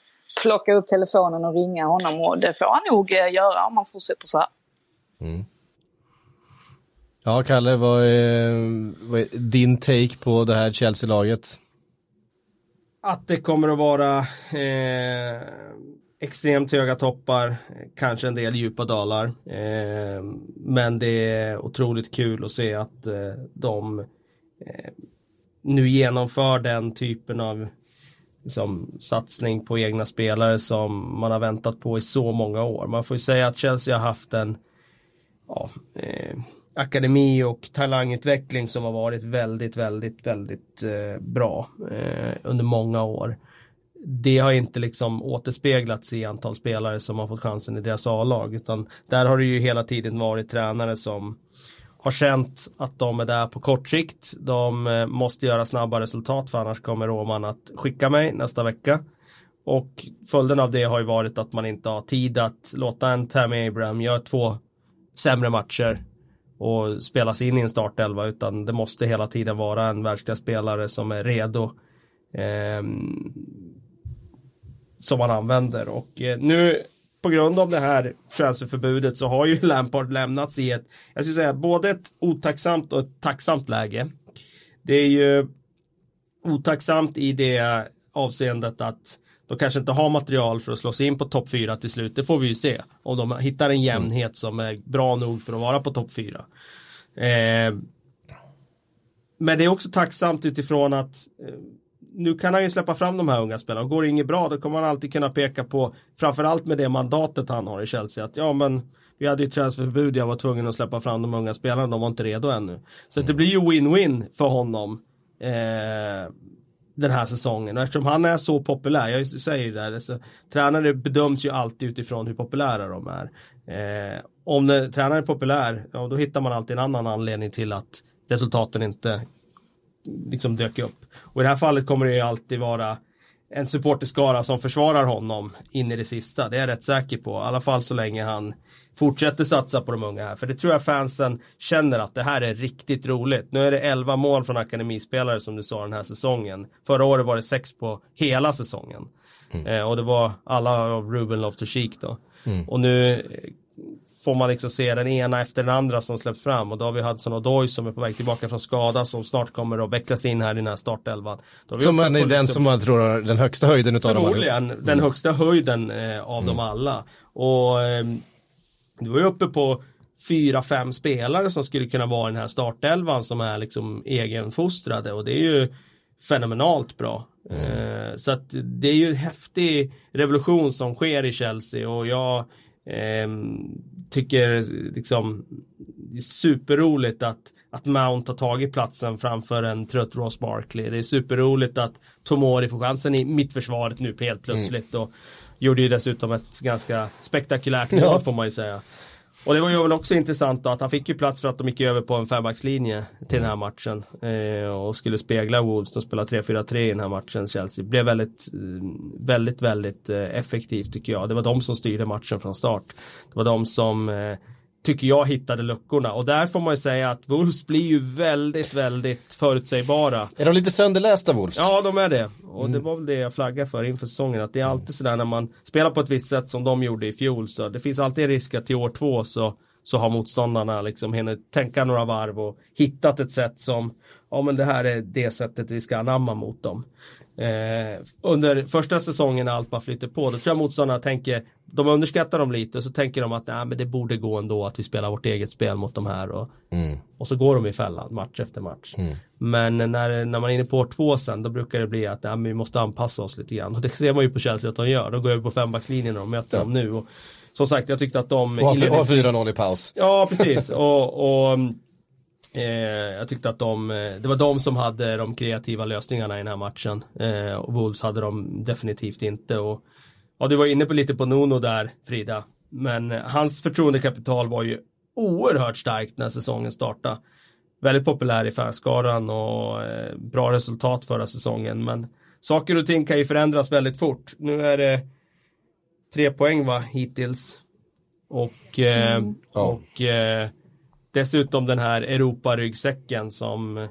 plocka upp telefonen och ringa honom. Och det får han nog eh, göra om han fortsätter så här. Mm. Ja, Kalle, vad är, vad är, din take på det här Chelsea-laget? Att det kommer att vara eh, extremt höga toppar, kanske en del djupa dalar. Eh, men det är otroligt kul att se att eh, de eh, nu genomför den typen av liksom, satsning på egna spelare som man har väntat på i så många år. Man får ju säga att Chelsea har haft en ja, eh, akademi och talangutveckling som har varit väldigt, väldigt, väldigt eh, bra eh, under många år det har inte liksom återspeglats i antal spelare som har fått chansen i deras A-lag utan där har det ju hela tiden varit tränare som har känt att de är där på kort sikt. De eh, måste göra snabba resultat för annars kommer Roman att skicka mig nästa vecka. Och följden av det har ju varit att man inte har tid att låta en Tammy Abraham göra två sämre matcher och spelas in i en startelva utan det måste hela tiden vara en världsklasspelare som är redo. Eh, som man använder och eh, nu på grund av det här transferförbudet så har ju Lampard lämnats i ett, jag skulle säga både ett otacksamt och ett tacksamt läge. Det är ju otacksamt i det avseendet att de kanske inte har material för att slå sig in på topp 4 till slut. Det får vi ju se. Om de hittar en jämnhet som är bra nog för att vara på topp 4. Eh, men det är också tacksamt utifrån att eh, nu kan han ju släppa fram de här unga spelarna. Går det inget bra då kommer han alltid kunna peka på, framförallt med det mandatet han har i Chelsea, att ja men vi hade ju transferförbud, jag var tvungen att släppa fram de unga spelarna, de var inte redo ännu. Så mm. det blir ju win-win för honom. Eh, den här säsongen. Och eftersom han är så populär, jag säger ju det så, tränare bedöms ju alltid utifrån hur populära de är. Eh, om det, tränaren är populär, ja, då hittar man alltid en annan anledning till att resultaten inte liksom dök upp. Och i det här fallet kommer det ju alltid vara en supporterskara som försvarar honom in i det sista. Det är jag rätt säker på. I alla fall så länge han fortsätter satsa på de unga här. För det tror jag fansen känner att det här är riktigt roligt. Nu är det 11 mål från akademispelare som du sa den här säsongen. Förra året var det 6 på hela säsongen. Mm. Eh, och det var alla av Ruben Loftus-Cheek då. Mm. Och nu får man liksom se den ena efter den andra som släpps fram och då har vi Hudson och Doy som är på väg tillbaka från skada som snart kommer att vecklas in här i den här startelvan. Som man är den liksom, som man tror är den högsta höjden utav dem Förmodligen mm. den högsta höjden eh, av mm. dem alla. Och eh, du var ju uppe på fyra, fem spelare som skulle kunna vara i den här startelvan som är liksom egenfostrade och det är ju fenomenalt bra. Mm. Eh, så att det är ju en häftig revolution som sker i Chelsea och jag eh, tycker liksom det är superroligt att, att Mount har tagit platsen framför en trött Ross Barkley. Det är superroligt att Tomori får chansen i mittförsvaret nu helt plötsligt. Mm. Och gjorde ju dessutom ett ganska spektakulärt mål ja. får man ju säga. Och det var ju väl också intressant då, att han fick ju plats för att de gick över på en fembackslinje till den här matchen. Eh, och skulle spegla Wolves, de spelade 3-4-3 i den här matchen, Chelsea. Blev väldigt, väldigt, väldigt eh, effektivt tycker jag. Det var de som styrde matchen från start. Det var de som eh, tycker jag hittade luckorna och där får man ju säga att Wolves blir ju väldigt, väldigt förutsägbara. Är de lite sönderlästa Wolves? Ja, de är det. Och mm. det var väl det jag flaggade för inför säsongen. Att det är alltid sådär när man spelar på ett visst sätt som de gjorde i fjol. Så det finns alltid en risk att till år två så, så har motståndarna liksom hunnit tänka några varv och hittat ett sätt som, ja men det här är det sättet vi ska anamma mot dem. Eh, under första säsongen när allt bara flyter på, då tror jag motståndarna tänker, de underskattar dem lite och så tänker de att nej, men det borde gå ändå att vi spelar vårt eget spel mot de här och, mm. och så går de i fällan match efter match. Mm. Men när, när man är inne på år två sen då brukar det bli att nej, vi måste anpassa oss lite grann och det ser man ju på Chelsea att de gör. De går över på fembackslinjen de möter ja. dem nu. Och, som sagt, jag tyckte att de... Och har 4-0 i paus. Ja, precis. och, och Eh, jag tyckte att de, eh, det var de som hade de kreativa lösningarna i den här matchen. Eh, och Wolves hade de definitivt inte. Och, ja, du var inne på lite på Nuno där, Frida. Men eh, hans förtroendekapital var ju oerhört starkt när säsongen startade. Väldigt populär i fanskaran och eh, bra resultat förra säsongen. Men saker och ting kan ju förändras väldigt fort. Nu är det tre poäng va, hittills. Och, eh, mm. och Dessutom den här Europa-ryggsäcken som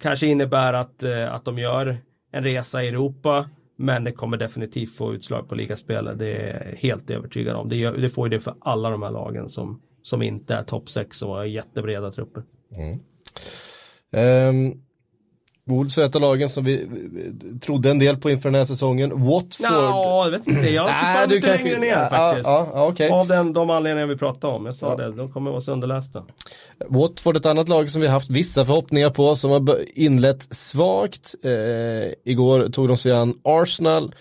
kanske innebär att, eh, att de gör en resa i Europa men det kommer definitivt få utslag på ligaspelet. Det är jag helt övertygad om. Det, gör, det får ju det för alla de här lagen som, som inte är topp 6 och har jättebreda trupper. Mm. Um, Wolves är ett av lagen som vi trodde en del på inför den här säsongen. Watford. Ja, jag vet inte. Jag tippar lite kanske... längre ner ja, faktiskt. Ja, ja, okay. Av den, de anledningar vi pratade om. Jag sa det, de kommer vara sönderlästa. Watford, ett annat lag som vi haft vissa förhoppningar på, som har inlett svagt. Eh, igår tog de sig an Arsenal.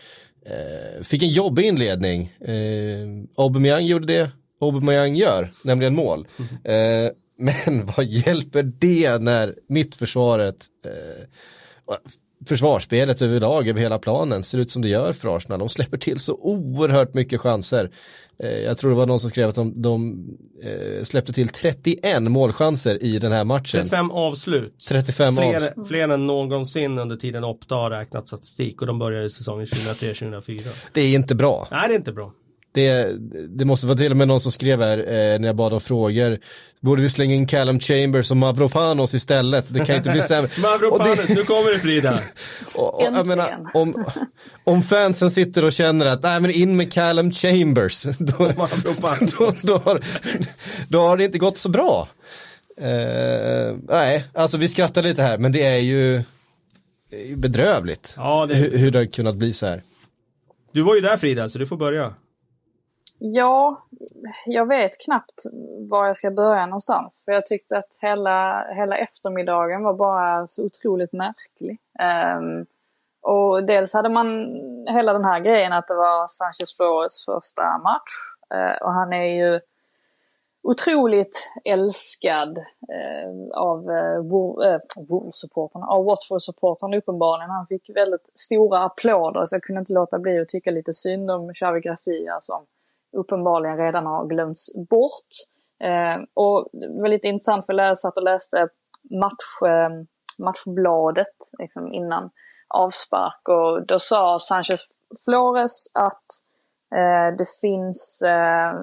Eh, fick en jobbig inledning. Eh, Aubameyang gjorde det Aubameyang gör, nämligen mål. Mm. Eh, men vad hjälper det när mittförsvaret, eh, försvarsspelet överlag över hela planen ser ut som det gör för Arsenal. De släpper till så oerhört mycket chanser. Eh, jag tror det var någon som skrev att de, de eh, släppte till 31 målchanser i den här matchen. 35 avslut. 35 fler, avslut. fler än någonsin under tiden Opta har räknat statistik och de började säsongen 2003-2004. Det är inte bra. Nej, det är inte bra. Det, det måste vara till och med någon som skrev här eh, när jag bad om frågor. Borde vi slänga in Callum Chambers och Mavropanos istället? Det kan inte bli sämre. Mavropanos, nu kommer det Frida. och, och, jag menar, om, om fansen sitter och känner att, nej men in med Callum Chambers. Då, då, då, har, då har det inte gått så bra. Eh, nej, alltså vi skrattar lite här, men det är ju bedrövligt. Ja, det... Hur, hur det har kunnat bli så här. Du var ju där Frida, så du får börja. Ja, jag vet knappt var jag ska börja någonstans. För jag tyckte att hela, hela eftermiddagen var bara så otroligt märklig. Um, och dels hade man hela den här grejen att det var Sanchez Flores första match. Uh, och han är ju otroligt älskad eh, av eh, Wolves-supportrarna, eh, av Watford-supportrarna uppenbarligen. Han fick väldigt stora applåder så jag kunde inte låta bli att tycka lite synd om Xavi Gracia som uppenbarligen redan har glömts bort. Eh, och det var lite intressant för jag satt och läste match, eh, matchbladet liksom innan avspark och då sa Sanchez Flores att eh, det finns eh,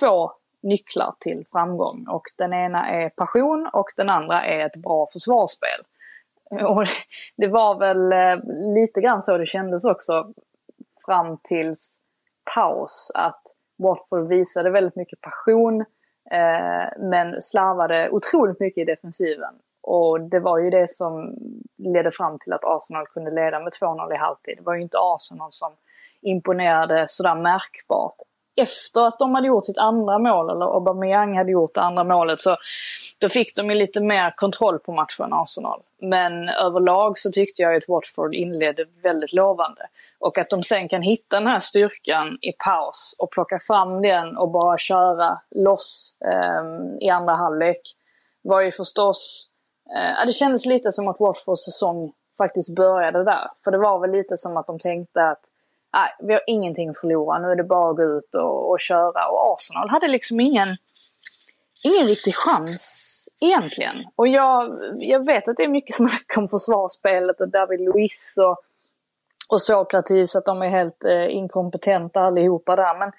två nycklar till framgång och den ena är passion och den andra är ett bra försvarsspel. Och det var väl eh, lite grann så det kändes också fram tills paus att Watford visade väldigt mycket passion eh, men slarvade otroligt mycket i defensiven. Och det var ju det som ledde fram till att Arsenal kunde leda med 2-0 i halvtid. Det var ju inte Arsenal som imponerade sådär märkbart. Efter att de hade gjort sitt andra mål, eller Aubameyang hade gjort det andra målet, så då fick de ju lite mer kontroll på matchen än Arsenal. Men överlag så tyckte jag att Watford inledde väldigt lovande. Och att de sen kan hitta den här styrkan i paus och plocka fram den och bara köra loss eh, i andra halvlek var ju förstås... Eh, det kändes lite som att Watfords säsong faktiskt började där. För det var väl lite som att de tänkte att nej, vi har ingenting att förlora, nu är det bara att gå ut och, och köra. Och Arsenal hade liksom ingen, ingen riktig chans egentligen. Och jag, jag vet att det är mycket snack om försvarsspelet och David Luiz och och Sokratis, att de är helt eh, inkompetenta allihopa där. Men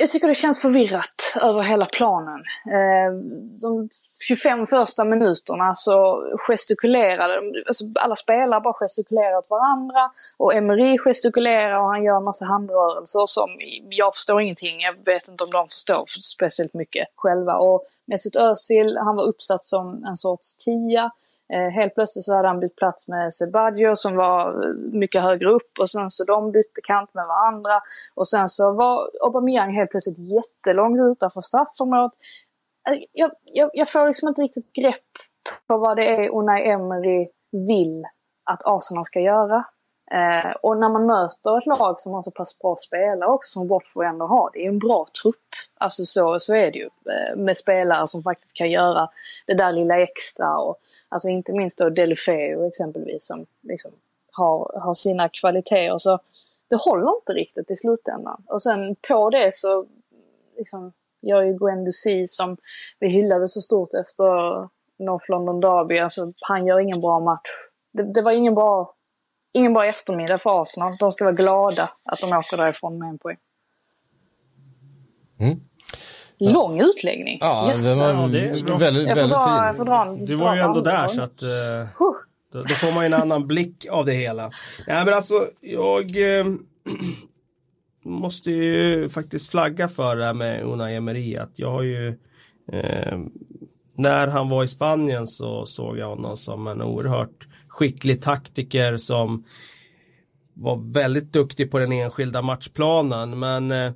jag tycker det känns förvirrat över hela planen. Eh, de 25 första minuterna så gestikulerade alltså alla spelare bara gestikulerar åt varandra och Emery gestikulerar och han gör en massa handrörelser som jag förstår ingenting. Jag vet inte om de förstår speciellt mycket själva. Och Mesut Özil, han var uppsatt som en sorts tia. Eh, helt plötsligt så hade han bytt plats med Sebadio som var eh, mycket högre upp och sen så de bytte kant med varandra. Och sen så var Aubameyang helt plötsligt jättelångt utanför straffområdet. Eh, jag, jag, jag får liksom inte riktigt grepp på vad det är Unai Emery vill att Arsenal ska göra. Eh, och när man möter ett lag som har så pass bra spelare också som Watford ändå har, det är en bra trupp. Alltså så, så är det ju. Eh, med spelare som faktiskt kan göra det där lilla extra. Och, alltså inte minst då Delfeo exempelvis som liksom har, har sina kvaliteter. Så det håller inte riktigt i slutändan. Och sen på det så liksom, gör ju Guendouzi som vi hyllade så stort efter North London Derby, alltså han gör ingen bra match. Det, det var ingen bra ingen bra eftermiddag för Arsenal. De ska vara glada att de åker därifrån med en poäng. Mm. Lång utläggning. Ja, yes. det var ja, det väldigt, väldigt, väldigt dra, fin. Dra, du var ju ändå där så att uh, då, då, får man ju en annan blick av det hela. Nej men alltså jag eh, måste ju faktiskt flagga för det här med Unai Emery. Att jag har ju eh, när han var i Spanien så såg jag honom som en oerhört skicklig taktiker som var väldigt duktig på den enskilda matchplanen. Men eh,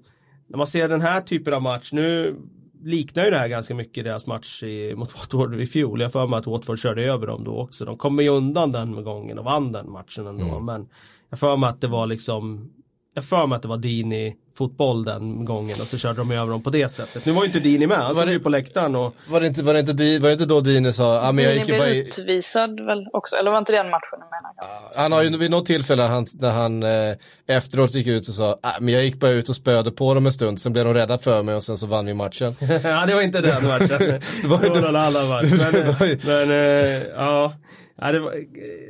när man ser den här typen av match, nu liknar ju det här ganska mycket deras match i, mot Watford i fjol. Jag för mig att Watford körde över dem då också. De kom ju undan den gången och vann den matchen ändå. Mm. Men jag för mig att det var liksom jag för mig att det var Dini fotboll den gången och så körde de över dem på det sättet. Nu var ju inte Dini med, han var stod ju på läktarn och... Var det inte, var det inte, var det inte då Dini sa, ah, men jag gick ju bara... blev utvisad väl också, eller var inte den matchen du menar? Han har ju vid något tillfälle han, när han eh, efteråt gick ut och sa, ah, men jag gick bara ut och spöade på dem en stund, sen blev de rädda för mig och sen så vann vi matchen. ja, det var inte den matchen. det var ju någon annan match. Men, men eh, ja. Ja, det, var,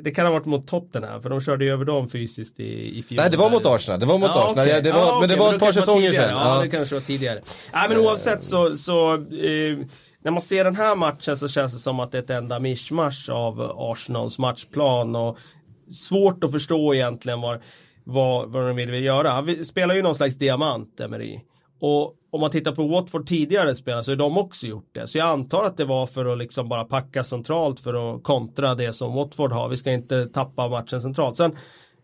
det, kan ha varit mot Tottenham för de körde ju över dem fysiskt i, i fjol. Nej det var mot Arsenal, det var mot ja, Arsenal. Okay. Ja, det var, ja, men det var ett par säsonger sedan. Ja, ja, det kanske var tidigare. Nej men oavsett så, så eh, när man ser den här matchen så känns det som att det är ett enda mischmasch av Arsenals matchplan och svårt att förstå egentligen vad, vad, vad de vill göra. Han spelar ju någon slags diamant, Emery. Och om man tittar på Watford tidigare spelare så har de också gjort det. Så jag antar att det var för att liksom bara packa centralt för att kontra det som Watford har. Vi ska inte tappa matchen centralt. Sen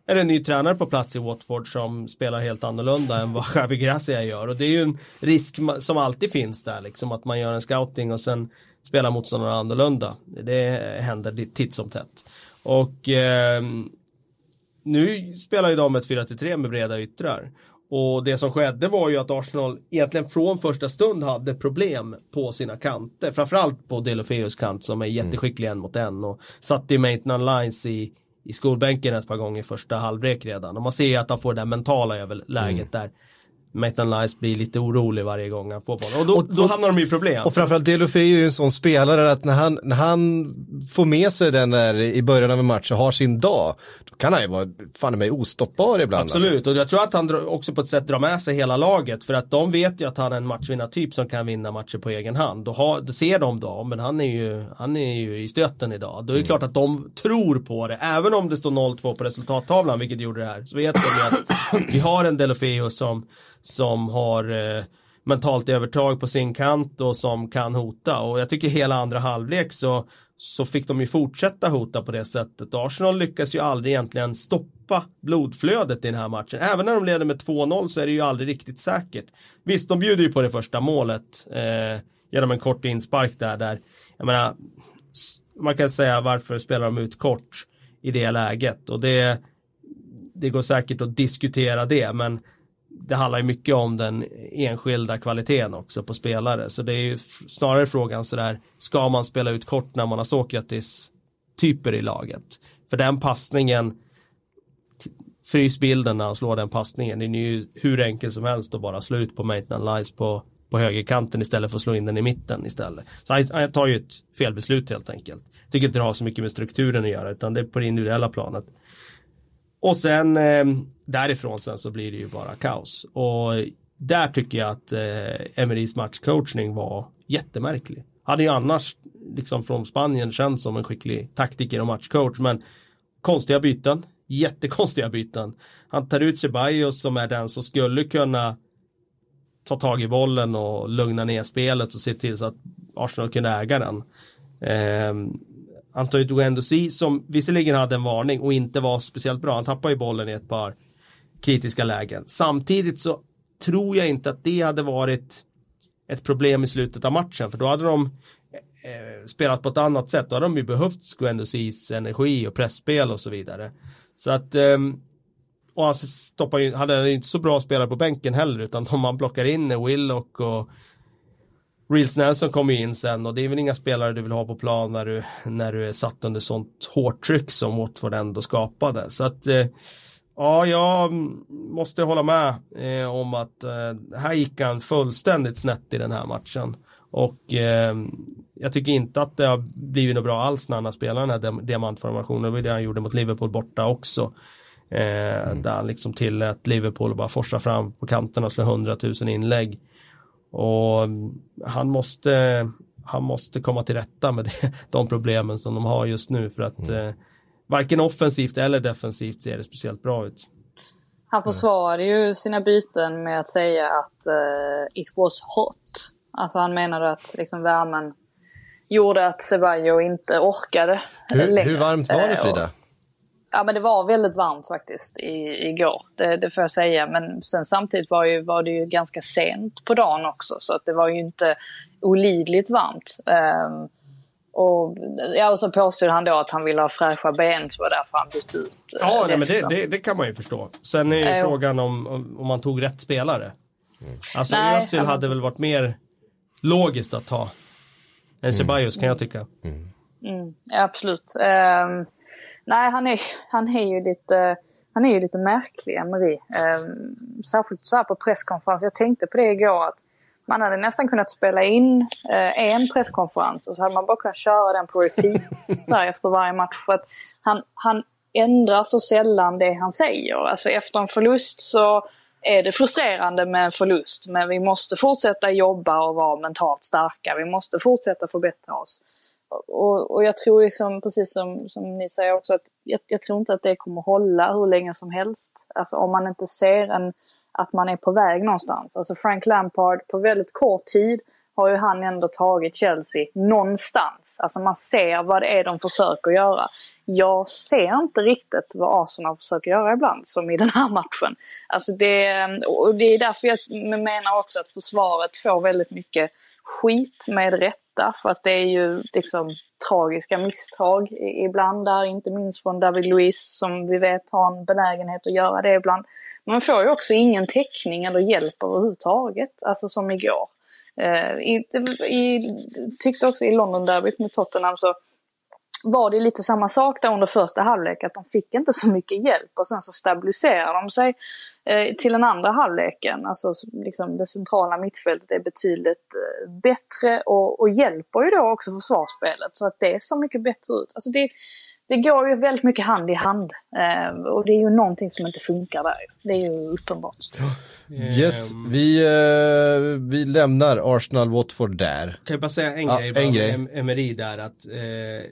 är det en ny tränare på plats i Watford som spelar helt annorlunda än vad Javi Gracia gör. Och det är ju en risk som alltid finns där liksom att man gör en scouting och sen spelar motståndarna annorlunda. Det händer titt som tätt. Och eh, nu spelar ju de ett 4-3 med breda yttrar. Och det som skedde var ju att Arsenal egentligen från första stund hade problem på sina kanter. Framförallt på Delofeus kant som är jätteskicklig en mot en och satte ju Maitland Lines i, i skolbänken ett par gånger första halvlek redan. Och man ser ju att han får det där mentala överläget mm. där. Maitland Nice blir lite orolig varje gång han får bollen. Och då, och, då hamnar de i problem. Och framförallt Deulofeu är ju en sån spelare att när han, när han får med sig den där i början av en match och har sin dag, då kan han ju vara fan mig ostoppbar ibland. Absolut, alltså. och jag tror att han också på ett sätt drar med sig hela laget. För att de vet ju att han är en matchvinnartyp som kan vinna matcher på egen hand. Då, har, då ser de då, men han är ju, han är ju i stöten idag. Då är det mm. klart att de tror på det. Även om det står 0-2 på resultattavlan, vilket gjorde det här, så vet de ju att vi har en Delofeo som som har eh, mentalt övertag på sin kant och som kan hota och jag tycker hela andra halvlek så så fick de ju fortsätta hota på det sättet. Arsenal lyckas ju aldrig egentligen stoppa blodflödet i den här matchen. Även när de leder med 2-0 så är det ju aldrig riktigt säkert. Visst, de bjuder ju på det första målet eh, genom en kort inspark där. där jag menar, man kan säga varför spelar de ut kort i det läget och det, det går säkert att diskutera det men det handlar ju mycket om den enskilda kvaliteten också på spelare. Så det är ju snarare frågan sådär, ska man spela ut kort när man har Sokratis typer i laget? För den passningen, frys bilden när han slår den passningen, den är ju hur enkel som helst att bara slå ut på Maitland Lies på, på högerkanten istället för att slå in den i mitten istället. Så han, han tar ju ett felbeslut helt enkelt. Tycker inte det har så mycket med strukturen att göra utan det är på det individuella planet. Och sen eh, därifrån sen så blir det ju bara kaos. Och där tycker jag att eh, Emerys matchcoachning var jättemärklig. Hade ju annars liksom från Spanien känts som en skicklig taktiker och matchcoach men konstiga byten, jättekonstiga byten. Han tar ut Ceballos som är den som skulle kunna ta tag i bollen och lugna ner spelet och se till så att Arsenal kunde äga den. Eh, Antonio Duendosi som visserligen hade en varning och inte var speciellt bra. Han tappade ju bollen i ett par kritiska lägen. Samtidigt så tror jag inte att det hade varit ett problem i slutet av matchen för då hade de eh, spelat på ett annat sätt. Då hade de ju behövt Guendousis energi och pressspel och så vidare. Så att eh, och han stoppar ju, hade inte så bra spelare på bänken heller utan om man plockar in Willock och Reels Nelson kommer in sen och det är väl inga spelare du vill ha på plan när du, när du är satt under sånt hårt tryck som Watford ändå skapade. Så att eh, ja, jag måste hålla med eh, om att eh, här gick han fullständigt snett i den här matchen. Och eh, jag tycker inte att det har blivit något bra alls när han har spelat den här diamantformationen. Det var det han gjorde mot Liverpool borta också. Eh, mm. Där han liksom tillät Liverpool bara forsa fram på kanterna och slå hundratusen inlägg. Och han måste, han måste komma till rätta med det, de problemen som de har just nu för att mm. eh, varken offensivt eller defensivt ser det speciellt bra ut. Han försvarade ju sina byten med att säga att uh, it was hot. Alltså han menade att liksom värmen gjorde att Ceballo inte orkade hur, längre. Hur varmt var det eh, Frida? Ja men det var väldigt varmt faktiskt i, igår, det, det får jag säga. Men sen samtidigt var, ju, var det ju ganska sent på dagen också så att det var ju inte olidligt varmt. Um, och, ja, och så påstod han då att han ville ha fräscha ben, så var därför han bytte ut uh, Ja, nej, men det, det, det, kan man ju förstå. Sen är ju äh, frågan om, om, man tog rätt spelare. Mm. Alltså Özil hade väl varit mer logiskt att ta än Ceballos mm. kan jag tycka. Mm. Mm, ja, absolut. Um, nej, han är, han är ju lite, han är ju lite märklig, Emery. Eh, särskilt så här på presskonferens. Jag tänkte på det igår att man hade nästan kunnat spela in eh, en presskonferens och så hade man bara kunnat köra den på repeat så här, efter varje match. För att han, han ändrar så sällan det han säger. Alltså efter en förlust så är det frustrerande med en förlust. Men vi måste fortsätta jobba och vara mentalt starka. Vi måste fortsätta förbättra oss och, och jag tror liksom, precis som, som ni säger också, att jag, jag, tror inte att det kommer hålla hur länge som helst. Alltså om man inte ser en, att man är på väg någonstans. Alltså Frank Lampard, på väldigt kort tid har ju han ändå tagit Chelsea någonstans. Alltså man ser vad det är de försöker göra. Jag ser inte riktigt vad Arsenal försöker göra ibland, som i den här matchen. Alltså det, och det är därför jag menar också att försvaret får väldigt mycket skit med rätta för att det är ju liksom tragiska misstag ibland där, inte minst från David Luiz som vi vet har en benägenhet att göra det ibland. Man får ju också ingen täckning eller hjälp överhuvudtaget, alltså som igår. Eh, i, i, tyckte också i London-derbyt med Tottenham så var det lite samma sak där under första halvlek, att de fick inte så mycket hjälp och sen så stabiliserade de sig till den andra halvleken. Alltså liksom det centrala mittfältet är betydligt eh, bättre och, och, hjälper ju då också försvarsspelet så att det ser mycket bättre ut. Alltså det, det går ju väldigt mycket hand i hand. Eh, och det är ju någonting som inte funkar där. Det är ju uppenbart. Yes, vi, eh, vi lämnar Arsenal-Watford där. Kan jag bara säga en Ja, grej, en bara grej. Emery där att eh,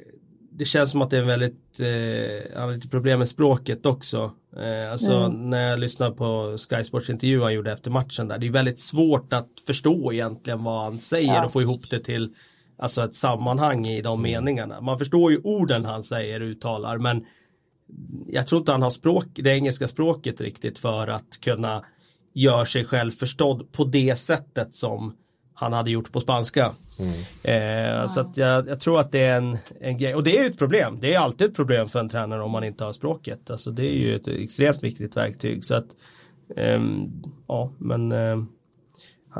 det känns som att det är en väldigt, eh, han har lite problem med språket också. Eh, alltså när jag lyssnar på Sky Sports intervju han gjorde efter matchen där, det är väldigt svårt att förstå egentligen vad han säger Ja. och få ihop det till alltså ett sammanhang i de meningarna. Man förstår ju orden han säger och uttalar men jag tror inte han har språk, det engelska språket riktigt för att kunna göra sig själv förstådd på det sättet som han hade gjort på spanska. Eh, Så att jag, jag tror att det är en, en grej, och det är ju ett problem. Det är alltid ett problem för en tränare om man inte har språket. Alltså det är ju ett extremt viktigt verktyg. Så att, ehm, ja men ehm,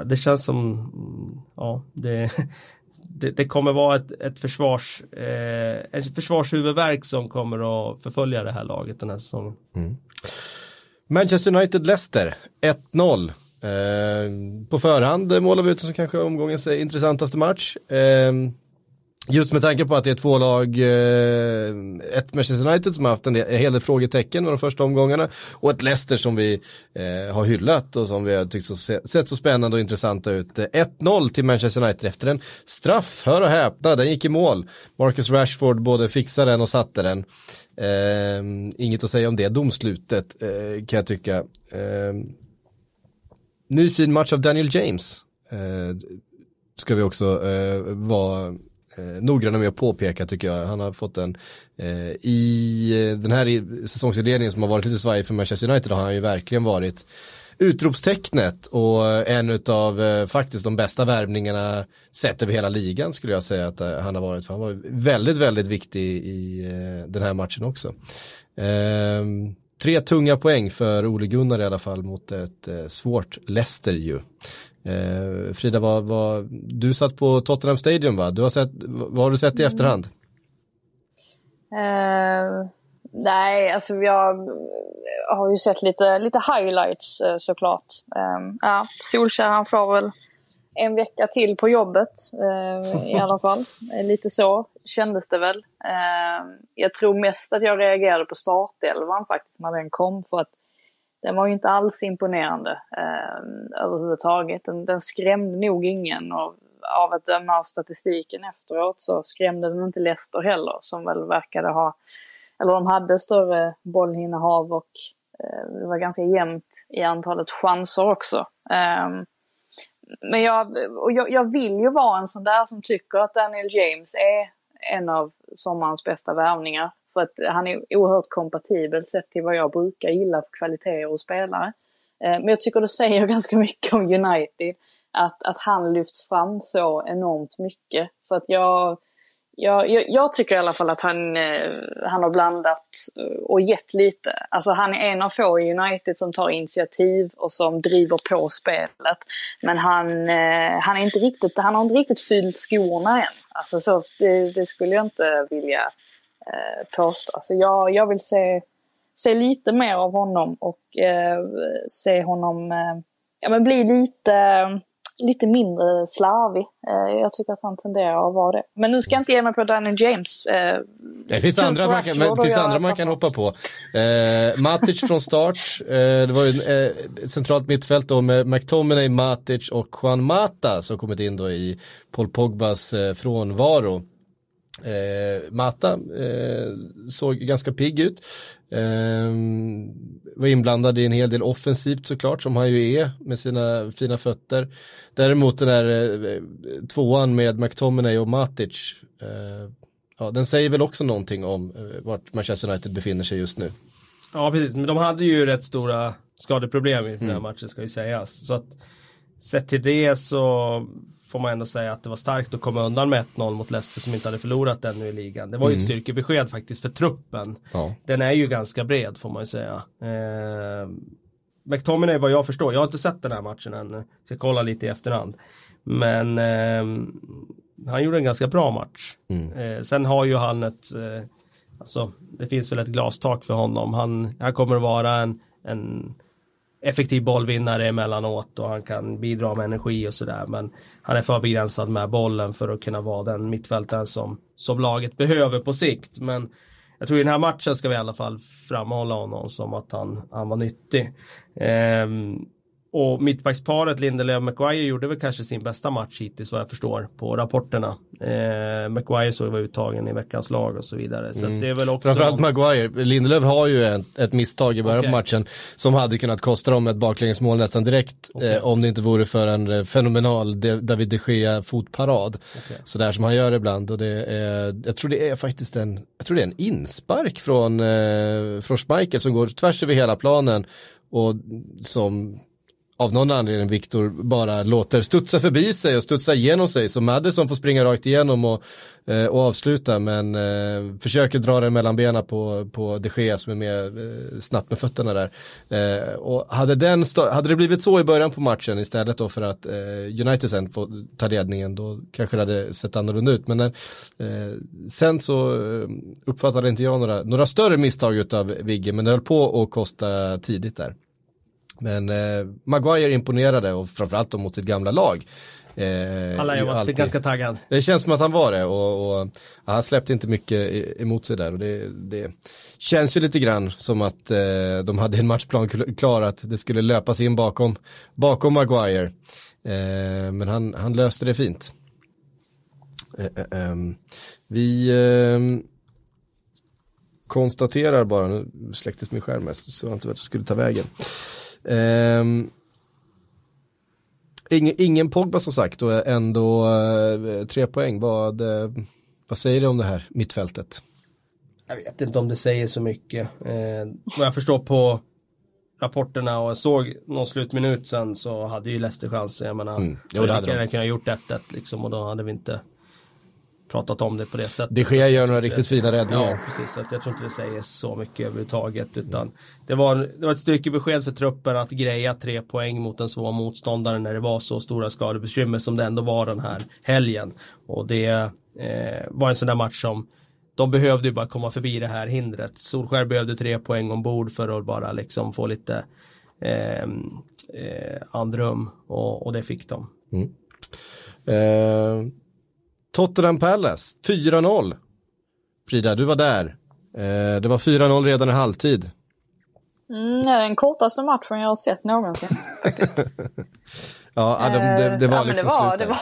det känns som, mm, ja det, det, det kommer vara ett, ett försvars, eh, ett försvarshuvudverk som kommer att förfölja det här laget den här säsongen. Manchester United-Leicester 1-0. Eh, på förhand målar vi ut den som kanske omgångens eh, intressantaste match. Eh, just med tanke på att det är två lag, eh, ett Manchester United som har haft en hel del frågetecken med de första omgångarna och ett Leicester som vi eh, har hyllat och som vi har tyckt så, se- sett så spännande och intressanta ut. Eh, 1-0 till Manchester United efter en straff, hör och häpna, den gick i mål. Marcus Rashford både fixade den och satte den. Eh, inget att säga om det domslutet eh, kan jag tycka. Ehm, Ny fin match av Daniel James. Eh, ska vi också eh, vara eh, noggranna med att påpeka tycker jag. Han har fått en, eh, i eh, den här säsongsinledningen som har varit lite svajig för Manchester United har han ju verkligen varit utropstecknet och eh, en av eh, faktiskt de bästa värvningarna sett över hela ligan skulle jag säga att eh, han har varit. För han var väldigt, väldigt viktig i eh, den här matchen också. Ehm, Tre tunga poäng för Ole Gunnar i alla fall mot ett eh, svårt Leicester ju. Eh, Frida, vad, vad, du satt på Tottenham Stadium va? Du har sett, vad har du sett i efterhand? Eh, nej, alltså jag har ju sett lite, lite highlights såklart. Eh, ja, Solskjaer han får väl en vecka till på jobbet eh, i alla fall. Eh, Lite så kändes det väl. Eh, jag tror mest att jag reagerade på startelvan faktiskt när den kom för att den var ju inte alls imponerande eh, överhuvudtaget. Den, den skrämde nog ingen och av att döma av statistiken efteråt så skrämde den inte Leicester heller som väl verkade ha, eller de hade större bollinnehav och eh, det var ganska jämnt i antalet chanser också. Ehm, men jag, och jag, jag vill ju vara en sån där som tycker att Daniel James är en av sommarens bästa värvningar. För att han är oerhört kompatibel sett till vad jag brukar gilla för kvaliteter och spelare. Eh, men jag tycker det säger ganska mycket om United. Att, att han lyfts fram så enormt mycket. För att jag, jag, jag, jag tycker i alla fall att han, eh, han har blandat eh, och gett lite. Alltså han är en av få i United som tar initiativ och som driver på spelet. Men han, eh, han, är inte riktigt, han har inte riktigt fyllt skorna än. Alltså så, det, det skulle jag inte vilja eh, påstå. Alltså jag, jag vill se, se lite mer av honom och eh, se honom eh, ja, men bli lite, lite mindre slarvig. Eh, jag tycker att han tenderar att vara det. Men nu ska jag inte ge mig på Daniel James. Eh, Det finns kul andra man kan, men, finns andra man kan hoppa på. Eh, Matic från start, eh, det var ju eh, ett centralt mittfält då med McTominay, Matic och Juan Mata som kommit in då i Paul Pogbas eh, frånvaro. Eh, Mata eh, såg ganska pigg ut. Eh, var inblandad i en hel del offensivt såklart som han ju är med sina fina fötter. Däremot den där eh, tvåan med McTominay och Matic. Eh, ja, den säger väl också någonting om eh, vart Manchester United befinner sig just nu. Ja precis, men de hade ju rätt stora skadeproblem i den här matchen ska ju sägas. Så att sett till det så får man ändå säga att det var starkt att komma undan med 1-0 mot Leicester som inte hade förlorat ännu i ligan. Det var ju ett styrkebesked faktiskt för truppen. Ja. Den är ju ganska bred får man ju säga. Eh, McTominay vad jag förstår, jag har inte sett den här matchen än, ska kolla lite i efterhand. Men eh, han gjorde en ganska bra match. Mm. Eh, sen har ju han ett, eh, alltså det finns väl ett glastak för honom. Han, han kommer att vara en, en effektiv bollvinnare emellanåt och han kan bidra med energi och sådär. Men han är för begränsad med bollen för att kunna vara den mittfältaren som, som laget behöver på sikt. Men jag tror i den här matchen ska vi i alla fall framhålla honom som att han, han var nyttig. Um, och mittbacksparet Lindelöf-Maguire gjorde väl kanske sin bästa match hittills vad jag förstår på rapporterna. Eh, Maguire såg var uttagen i veckans lag och så vidare. Så mm. det är väl också Framförallt Maguire, Lindelöf har ju ett, ett misstag i början okay. på matchen som hade kunnat kosta dem ett baklängesmål nästan direkt okay. eh, om det inte vore för en eh, fenomenal David de Gea fotparad. Okay. Sådär som han gör ibland och det är, jag tror det är faktiskt en, jag tror det är en inspark från, eh, från Schmeichel som går tvärs över hela planen och som av någon anledning Viktor bara låter studsa förbi sig och studsa igenom sig. Så Madison får springa rakt igenom och, eh, och avsluta men eh, försöker dra den mellan benen på, på de Gea som är med eh, snabbt med fötterna där. Eh, och hade, den hade det blivit så i början på matchen istället då för att eh, United sen får ta ledningen då kanske det hade sett annorlunda ut. Men eh, sen så eh, uppfattade inte jag några, några större misstag av Vigge men det höll på att kosta tidigt där. Men eh, Maguire imponerade och framförallt då mot sitt gamla lag. Eh, han lär ju varit ganska taggad. Det känns som att han var det och, och ja, han släppte inte mycket emot sig där och det, det känns ju lite grann som att eh, de hade en matchplan klar att det skulle löpas in bakom, bakom Maguire. Eh, men han, han löste det fint. Eh, eh, ehm, vi ehm, konstaterar bara, nu släcktes min skärm så jag inte vart jag skulle ta vägen. Um, ingen, ingen Pogba som sagt och ändå uh, tre poäng. Vad, uh, vad säger du om det här mittfältet? Jag vet inte om det säger så mycket. Eh, vad jag förstår på rapporterna och såg någon slutminut sen så hade ju Leicester chanser. Jag menar, mm. jo, det hade de. kunnat gjort 1-1 liksom och då hade vi inte pratat om det på det sättet. Det sker gör några riktigt fina räddningar. Ja, precis. Så jag tror inte det säger så mycket överhuvudtaget. Utan det, var, det var ett styrkebesked för truppen att greja tre poäng mot en svår motståndare när det var så stora skadebekymmer som det ändå var den här helgen. Och det eh, var en sån där match som de behövde ju bara komma förbi det här hindret. Solskär behövde tre poäng ombord för att bara liksom få lite eh, eh, andrum och, och det fick de. Mm. Eh, Tottenham Palace, 4-0. Frida, du var där. Eh, det var 4-0 redan i halvtid. Mm, det är den kortaste matchen jag har sett någonsin faktiskt. ja, det, det, det var eh, liksom ja, det var,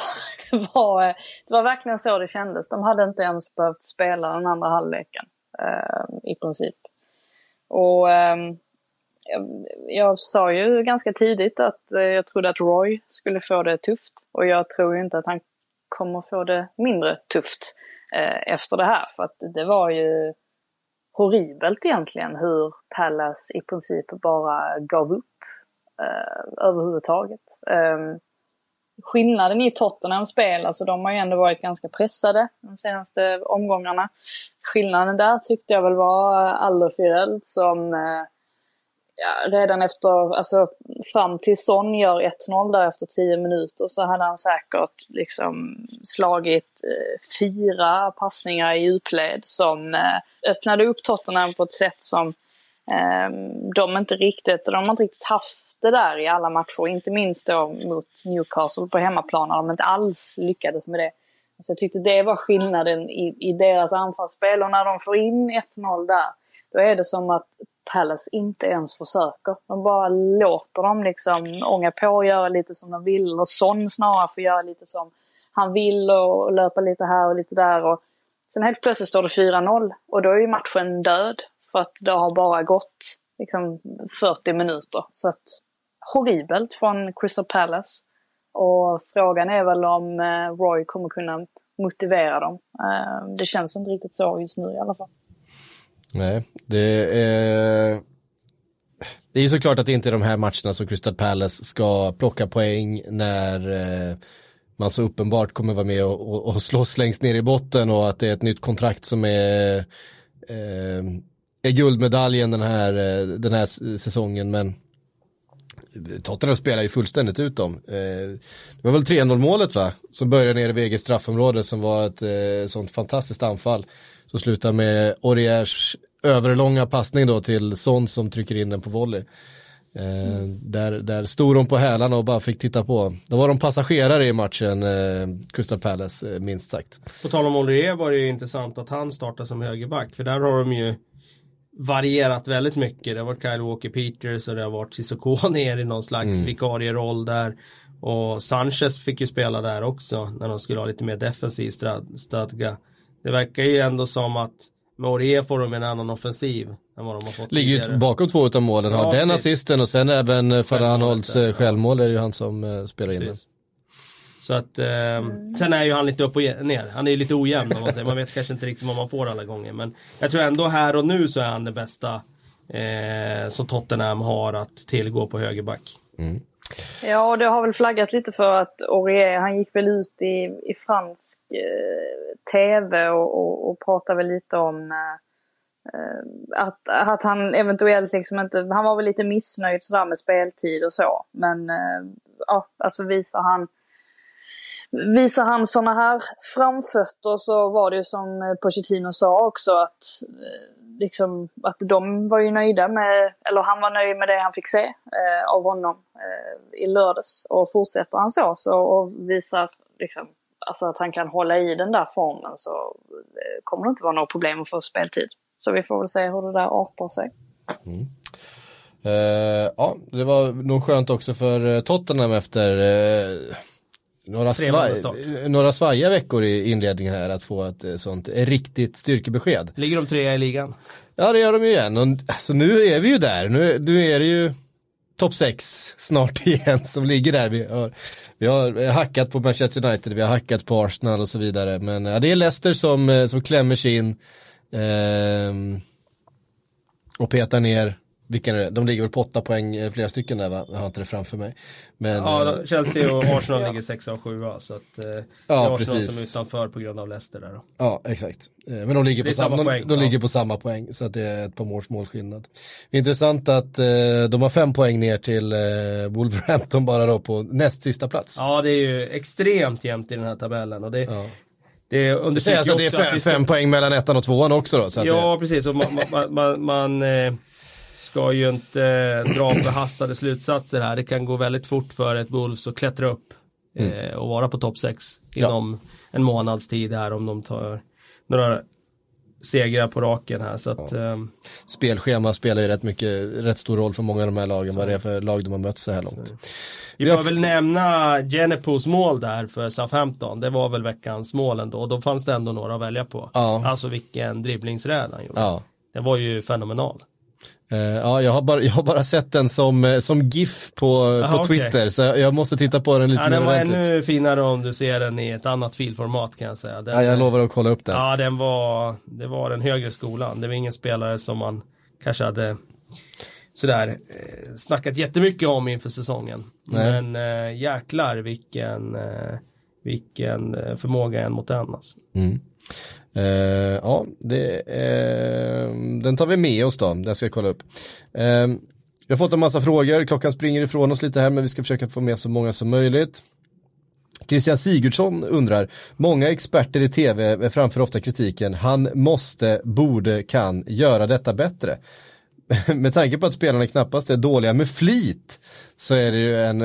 det, var, det, var, det var verkligen så det kändes. De hade inte ens behövt spela den andra halvleken eh, i princip. Och eh, jag, jag sa ju ganska tidigt att eh, jag trodde att Roy skulle få det tufft. Och jag tror ju inte att han kommer få det mindre tufft eh, efter det här. För att det var ju horribelt egentligen hur Palace i princip bara gav upp eh, överhuvudtaget. Eh, skillnaden i Tottenhams spel, alltså de har ju ändå varit ganska pressade de senaste omgångarna. Skillnaden där tyckte jag väl var Alderfireld som eh, ja, redan efter, alltså fram till Son gör 1-0 där efter 10 minuter så hade han säkert liksom slagit eh, fyra passningar i djupled som eh, öppnade upp Tottenham på ett sätt som eh, de inte riktigt, de har inte riktigt haft det där i alla matcher, inte minst då mot Newcastle på hemmaplan när de inte alls lyckades med det. Så jag tyckte det var skillnaden i, i deras anfallsspel och när de får in 1-0 där, då är det som att Palace inte ens försöker. De bara låter dem liksom ånga på och göra lite som de vill. Och Son snarare får göra lite som han vill och löpa lite här och lite där. Och sen helt plötsligt står det 4-0 och då är ju matchen död. För att det har bara gått liksom 40 minuter. Så att horribelt från Crystal Palace. Och frågan är väl om eh, Roy kommer kunna motivera dem. Eh, det känns inte riktigt så just nu i alla fall. Nej, det är... Det är ju såklart att det inte är de här matcherna som Crystal Palace ska plocka poäng när eh, man så uppenbart kommer vara med och, och, och slåss längst ner i botten och att det är ett nytt kontrakt som är, eh, är guldmedaljen den här, eh, den här säsongen. Men Tottenham spelar ju fullständigt ut dem. Eh, det var väl 3-0 målet va? Som började nere vid eget straffområde som var ett eh, sånt fantastiskt anfall. Som slutar med Auriers överlånga passning då till Son som trycker in den på volley. Eh, där, där stod de på hälarna och bara fick titta på. Då var de passagerare i matchen, eh, Crystal Palace, eh, minst sagt. På tal om Olivier var det ju intressant att han startar som högerback. För där har de ju varierat väldigt mycket. Det har varit Kyle Walker Peters och det har varit Cissoko ner i någon slags mm. vikarieroll där. Och Sanchez fick ju spela där också när de skulle ha lite mer defensiv stadga. Det verkar ju ändå som att med Aurier får de en annan offensiv än vad de har fått Ligger ju bakom två av målen, har den precis. assisten och sen även eh, för Anholts eh, självmål är ju han som uh, spelar precis. in den. Så att, eh, sen är ju han lite upp och ner. Han är ju lite ojämn om man säger. Man vet kanske inte riktigt vad man får alla gånger. Men jag tror ändå här och nu så är han det bästa eh, som Tottenham har att tillgå på högerback. Mm. Ja, och det har väl flaggat lite för att Aurier, han gick väl ut i, i fransk eh, tv och, och, och pratade väl lite om eh, eh, att, att han eventuellt liksom inte, han var väl lite missnöjd sådär med speltid och så. Men eh, ja, alltså visar han Visar han sådana här framfötter så var det ju som eh, Pochettino sa också att eh, liksom, att de var ju nöjda med, eller han var nöjd med det han fick se eh, av honom eh, i lördags. Och fortsätter han så, så och visar liksom, alltså att han kan hålla i den där formen så eh, kommer det inte vara något problem att få speltid. Så vi får väl se hur det där artar sig. Mm. Eh, ja, det var nog skönt också för eh, Tottenham efter eh, några, svaj, några svajiga veckor i inledningen här att få ett eh, sånt riktigt styrkebesked. Ligger de trea i ligan? Ja det gör de ju igen. Och, alltså, nu är vi ju där. Nu, nu är det ju topp 6 snart igen som ligger där. Vi har, vi har hackat på Manchester United, vi har hackat på Arsenal och så vidare. Men ja, det är Leicester som, eh, som klämmer sig in eh, och petar ner vilka är det? De ligger väl på åtta poäng, eh, flera stycken där va? Jag har inte det framför mig. Men, ja, eh, Chelsea och Arsenal ligger sexa och sjua så att eh, ja, Arsenal precis. som är utanför på grund av Leicester där då. Ja, exakt. Eh, men de ligger, på samma, samma poäng, de, de ligger på samma poäng så att det är ett par måls målskillnad. Intressant att eh, de har fem poäng ner till eh, Wolverhampton bara då på näst sista plats. Ja, det är ju extremt jämnt i den här tabellen och det, ja. Det understryker alltså, det är fem, fem poäng mellan ettan och tvåan också då? Så ja, det... precis. Och man, man, man, man eh, ska ju inte eh, dra förhastade slutsatser här. Det kan gå väldigt fort för ett Wolves att klättra upp mm. eh, och vara på topp 6 inom ja. en månads tid här om de tar några segrar på raken här. Så att, ja. um... Spelschema spelar ju rätt mycket, rätt stor roll för många av de här lagen, så. vad det är för lag de har mött så här långt. Så. Vi får väl nämna Genepos mål där för Southampton. Det var väl veckans mål ändå. Och då fanns det ändå några att välja på. Ja. Alltså vilken dribblingsräd han gjorde. Ja. Det var ju fenomenal. Uh, ja, jag har, bara, jag har bara sett den som, eh, som GIF på, Aha, på Twitter, okay. så jag måste titta på den lite ja, mer Den var ännu finare om du ser den i ett annat filformat kan jag säga. Den, ja, jag lovar att kolla upp den. Ja, den var, det var den högre skolan. Det var ingen spelare som man kanske hade sådär eh, snackat jättemycket om inför säsongen. Nej. Men eh, jäklar vilken, vilken förmåga en mot en alltså. Mm. Uh, ja, det, uh, den tar vi med oss då, den ska jag kolla upp. Uh, vi har fått en massa frågor, klockan springer ifrån oss lite här men vi ska försöka få med så många som möjligt. Christian Sigurdsson undrar, många experter i tv framför ofta kritiken, han måste, borde, kan göra detta bättre. med tanke på att spelarna knappast är dåliga med flit så är det ju en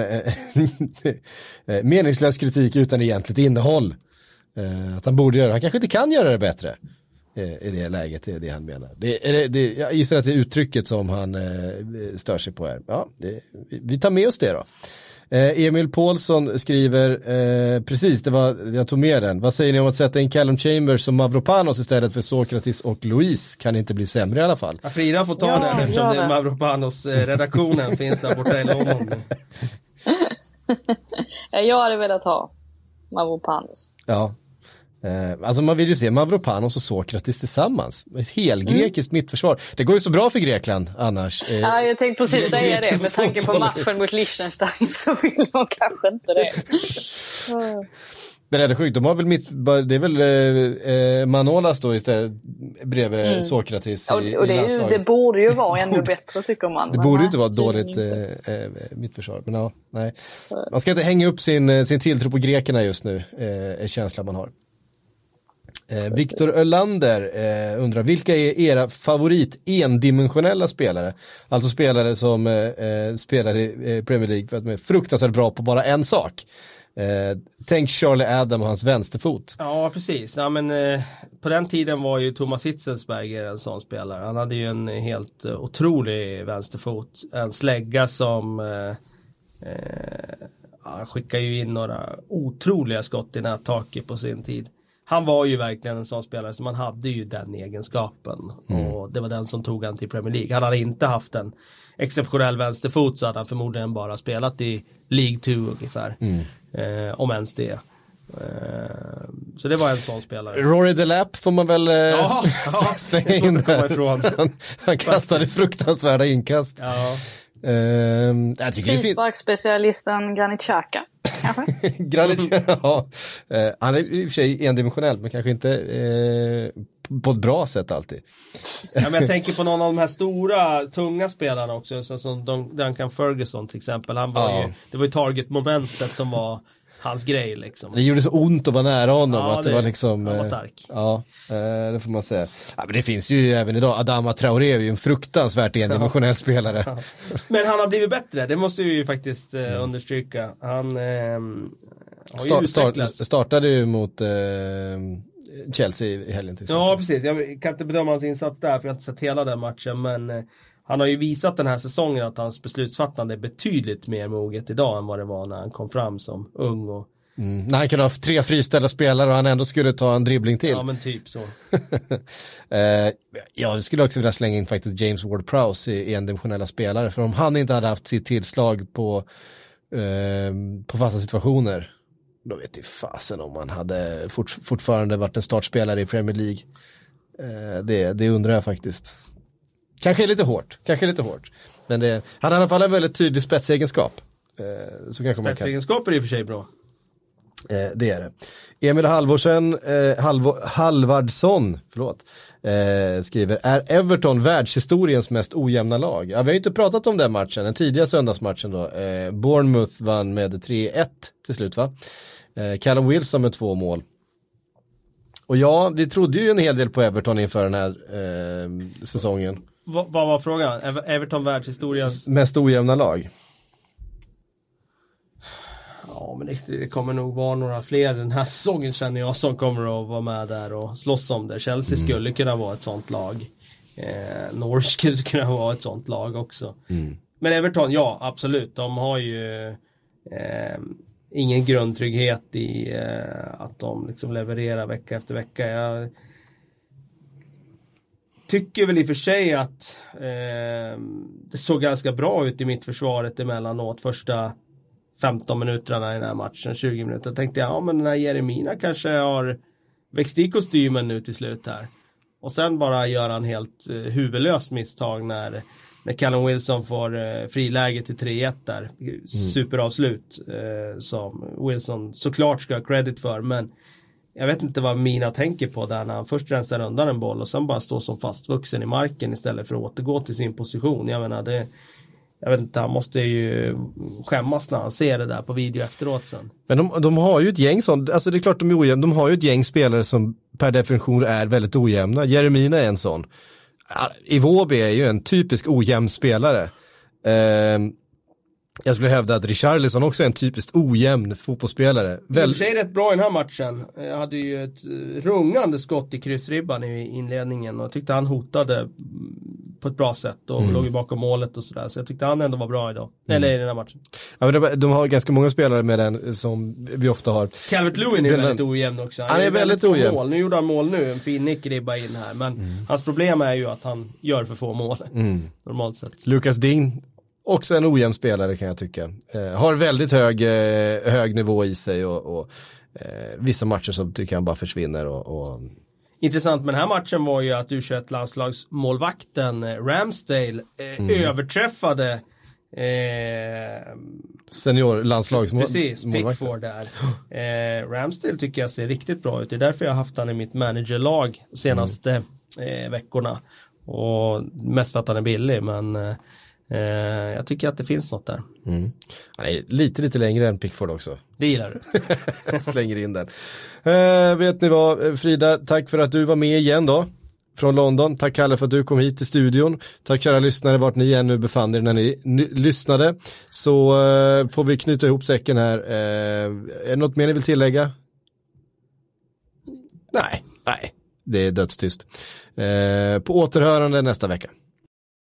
meningslös kritik utan egentligt innehåll. Eh, att han borde göra han kanske inte kan göra det bättre. Eh, I det läget, det är det han menar. Det, är det, jag gissar att det är uttrycket som han eh, stör sig på här. Ja, det, vi tar med oss det då. Eh, Emil Paulsson skriver, eh, precis det var, jag tog med den. Vad säger ni om att sätta in Callum Chambers som Mavropanos istället för Sokratis och Louise? Kan inte bli sämre i alla fall. Ja, Frida får ta ja, den eftersom det är Mavropanos-redaktionen finns där borta i London. jag hade velat ha Mavropanos. Ja, Eh, alltså man vill ju se Mavropanos och Sokratis tillsammans. Ett helgrekiskt mm. mittförsvar. Det går ju så bra för Grekland annars. Eh, ja, jag tänkte precis säga det. Med tanke på matchen mot Liechtenstein så vill de kanske inte det. Men är det sjukt, de har väl mitt, det är väl eh, eh Manolas då istället bredvid mm. Sokratis i, och, och det, i ju, det borde ju vara ännu bättre tycker man. Det borde ju inte vara dåligt eh, eh, mittförsvar, men ja, nej. Man ska inte hänga upp sin, eh, sin tilltro på grekerna just nu, eh, är känslan man har. Eh, Viktor Ölander eh, undrar, vilka är era favorit endimensionella spelare? Alltså spelare som eh, spelar i Premier League för att de är fruktansvärt bra på bara en sak. Eh, tänk Charlie Adam och hans vänsterfot. Ja, precis. Ja, men, eh, på den tiden var ju Thomas Hitzelsberger en sån spelare. Han hade ju en helt uh, otrolig vänsterfot. En slägga som uh, uh, skickade ju in några otroliga skott i nättaket på sin tid. Han var ju verkligen en sån spelare så man hade ju den egenskapen. Mm. Och det var den som tog han till Premier League. Han hade inte haft en exceptionell vänsterfot så hade han förmodligen bara spelat i League 2 ungefär. Mm. Eh, om ens det. Eh, så det var en sån spelare. Rory Delap får man väl eh, ja, ja, slänga in där. Han, han kastade fruktansvärda inkast. Ja. Uh, Frisparksspecialisten Granit Xhaka, kanske? Granit, ja. Uh, han är i och för sig endimensionell, men kanske inte uh, på ett bra sätt alltid. ja, men jag tänker på någon av de här stora, tunga spelarna också, som Duncan Ferguson till exempel. Han var ja. ju, det var ju target-momentet som var hans grej liksom. Det gjorde så ont att vara nära honom. Ja, att det, det var liksom, han var eh, stark. Ja, eh, det får man säga. Ja, men det finns ju även idag, Adama Traoré är ju en fruktansvärt endimensionell spelare. Ja. Men han har blivit bättre, det måste vi ju faktiskt eh, understryka. Han eh, har ju start, startade ju mot eh, Chelsea i helgen till exempel. Ja, precis. Jag kan inte bedöma hans insats där, för jag har inte sett hela den matchen, men eh, han har ju visat den här säsongen att hans beslutsfattande är betydligt mer moget idag än vad det var när han kom fram som ung och Mm. När han kunde ha tre friställda spelare och han ändå skulle ta en dribbling till. Ja men typ så. eh, jag skulle också vilja slänga in faktiskt James Ward-Prowse i endimensionella spelare. För om han inte hade haft sitt tillslag på, eh, på fasta situationer, då vet jag fasen om han hade fort, fortfarande varit en startspelare i Premier League. Eh, det, det undrar jag faktiskt. Kanske lite hårt, kanske lite hårt. Men det, han har i alla fall en väldigt tydlig spetsegenskap. Eh, så Spetsegenskaper är i och för sig bra. Eh, det är det. Emil Halvorsen, eh, Halvo, Halvardsson, förlåt, eh, skriver, är Everton världshistoriens mest ojämna lag? Ja, vi har ju inte pratat om den matchen, den tidiga söndagsmatchen då. Eh, Bournemouth vann med 3-1 till slut va? Eh, Callum Wilson med två mål. Och ja, vi trodde ju en hel del på Everton inför den här eh, säsongen. Vad var frågan? Everton världshistoriens? Mest ojämna lag. Ja men det, det, kommer nog vara några fler den här säsongen känner jag som kommer att vara med där och slåss om det. Chelsea mm. skulle kunna vara ett sånt lag. Eh, Norwich skulle kunna vara ett sånt lag också. Mm. Men Everton, ja absolut. De har ju eh, ingen grundtrygghet i eh, att de liksom levererar vecka efter vecka. Jag, tycker väl i och för sig att eh, det såg ganska bra ut i mitt försvaret emellanåt första 15 minuterna i den här matchen, 20 minuter. Tänkte jag, ja men den här Jeremina kanske har växt i kostymen nu till slut här. Och sen bara gör han helt eh, huvudlöst misstag när, när Callum Wilson får eh, friläge till 3-1 där. Mm. Superavslut eh, som Wilson såklart ska ha credit för men jag vet inte vad Mina tänker på där när han först rensar undan en boll och sen bara står som fastvuxen i marken istället för att återgå till sin position. Jag menar det jag vet inte, han måste ju skämmas när han ser det där på video efteråt sen. Men de, de har ju ett gäng sånt, alltså det är klart de är ojämna, de har ju ett gäng spelare som per definition är väldigt ojämna. Jeremina är en sån. Iwobi är ju en typisk ojämn spelare. Eh, jag skulle hävda att Richarlison också är en typiskt ojämn fotbollsspelare. Väl... I och för sig rätt bra i den här matchen. Jag hade ju ett rungande skott i kryssribban i inledningen och tyckte han hotade på ett bra sätt och mm. låg ju bakom målet och sådär. Så jag tyckte han ändå var bra idag. Mm. Eller i den här matchen. Ja, men de har ganska många spelare med den som vi ofta har. Calvert Lewin är väldigt ojämn också. Han, han är, är väldigt, väldigt ojämn. Mål. Nu gjorde han mål nu, en fin nickribba in här. Men mm. hans problem är ju att han gör för få mål. Mm. Normalt sett. Lukas Ding Också en ojämn spelare kan jag tycka. Eh, har väldigt hög, eh, hög nivå i sig och, och eh, vissa matcher så tycker jag han bara försvinner. Och, och... Intressant med den här matchen var ju att U21 landslagsmålvakten eh, Ramsdale eh, mm. överträffade Eh, Senior landslagsmålvakt. Precis, Pickford där. Eh, Ramsdale tycker jag ser riktigt bra ut. Det är därför jag har haft han i mitt managerlag senaste mm. eh, veckorna. Och mest för att han är billig men eh, jag tycker att det finns något där. Mm. Han är lite, lite längre än Pickford också. Det gillar du. Slänger in den. Eh, vet ni vad, Frida, tack för att du var med igen då från London. Tack Kalle för att du kom hit till studion. Tack kära lyssnare vart ni ännu befann er när ni lyssnade. Så uh, får vi knyta ihop säcken här. Uh, är det något mer ni vill tillägga? Nej, nej, det är dödstyst. Uh, på återhörande nästa vecka.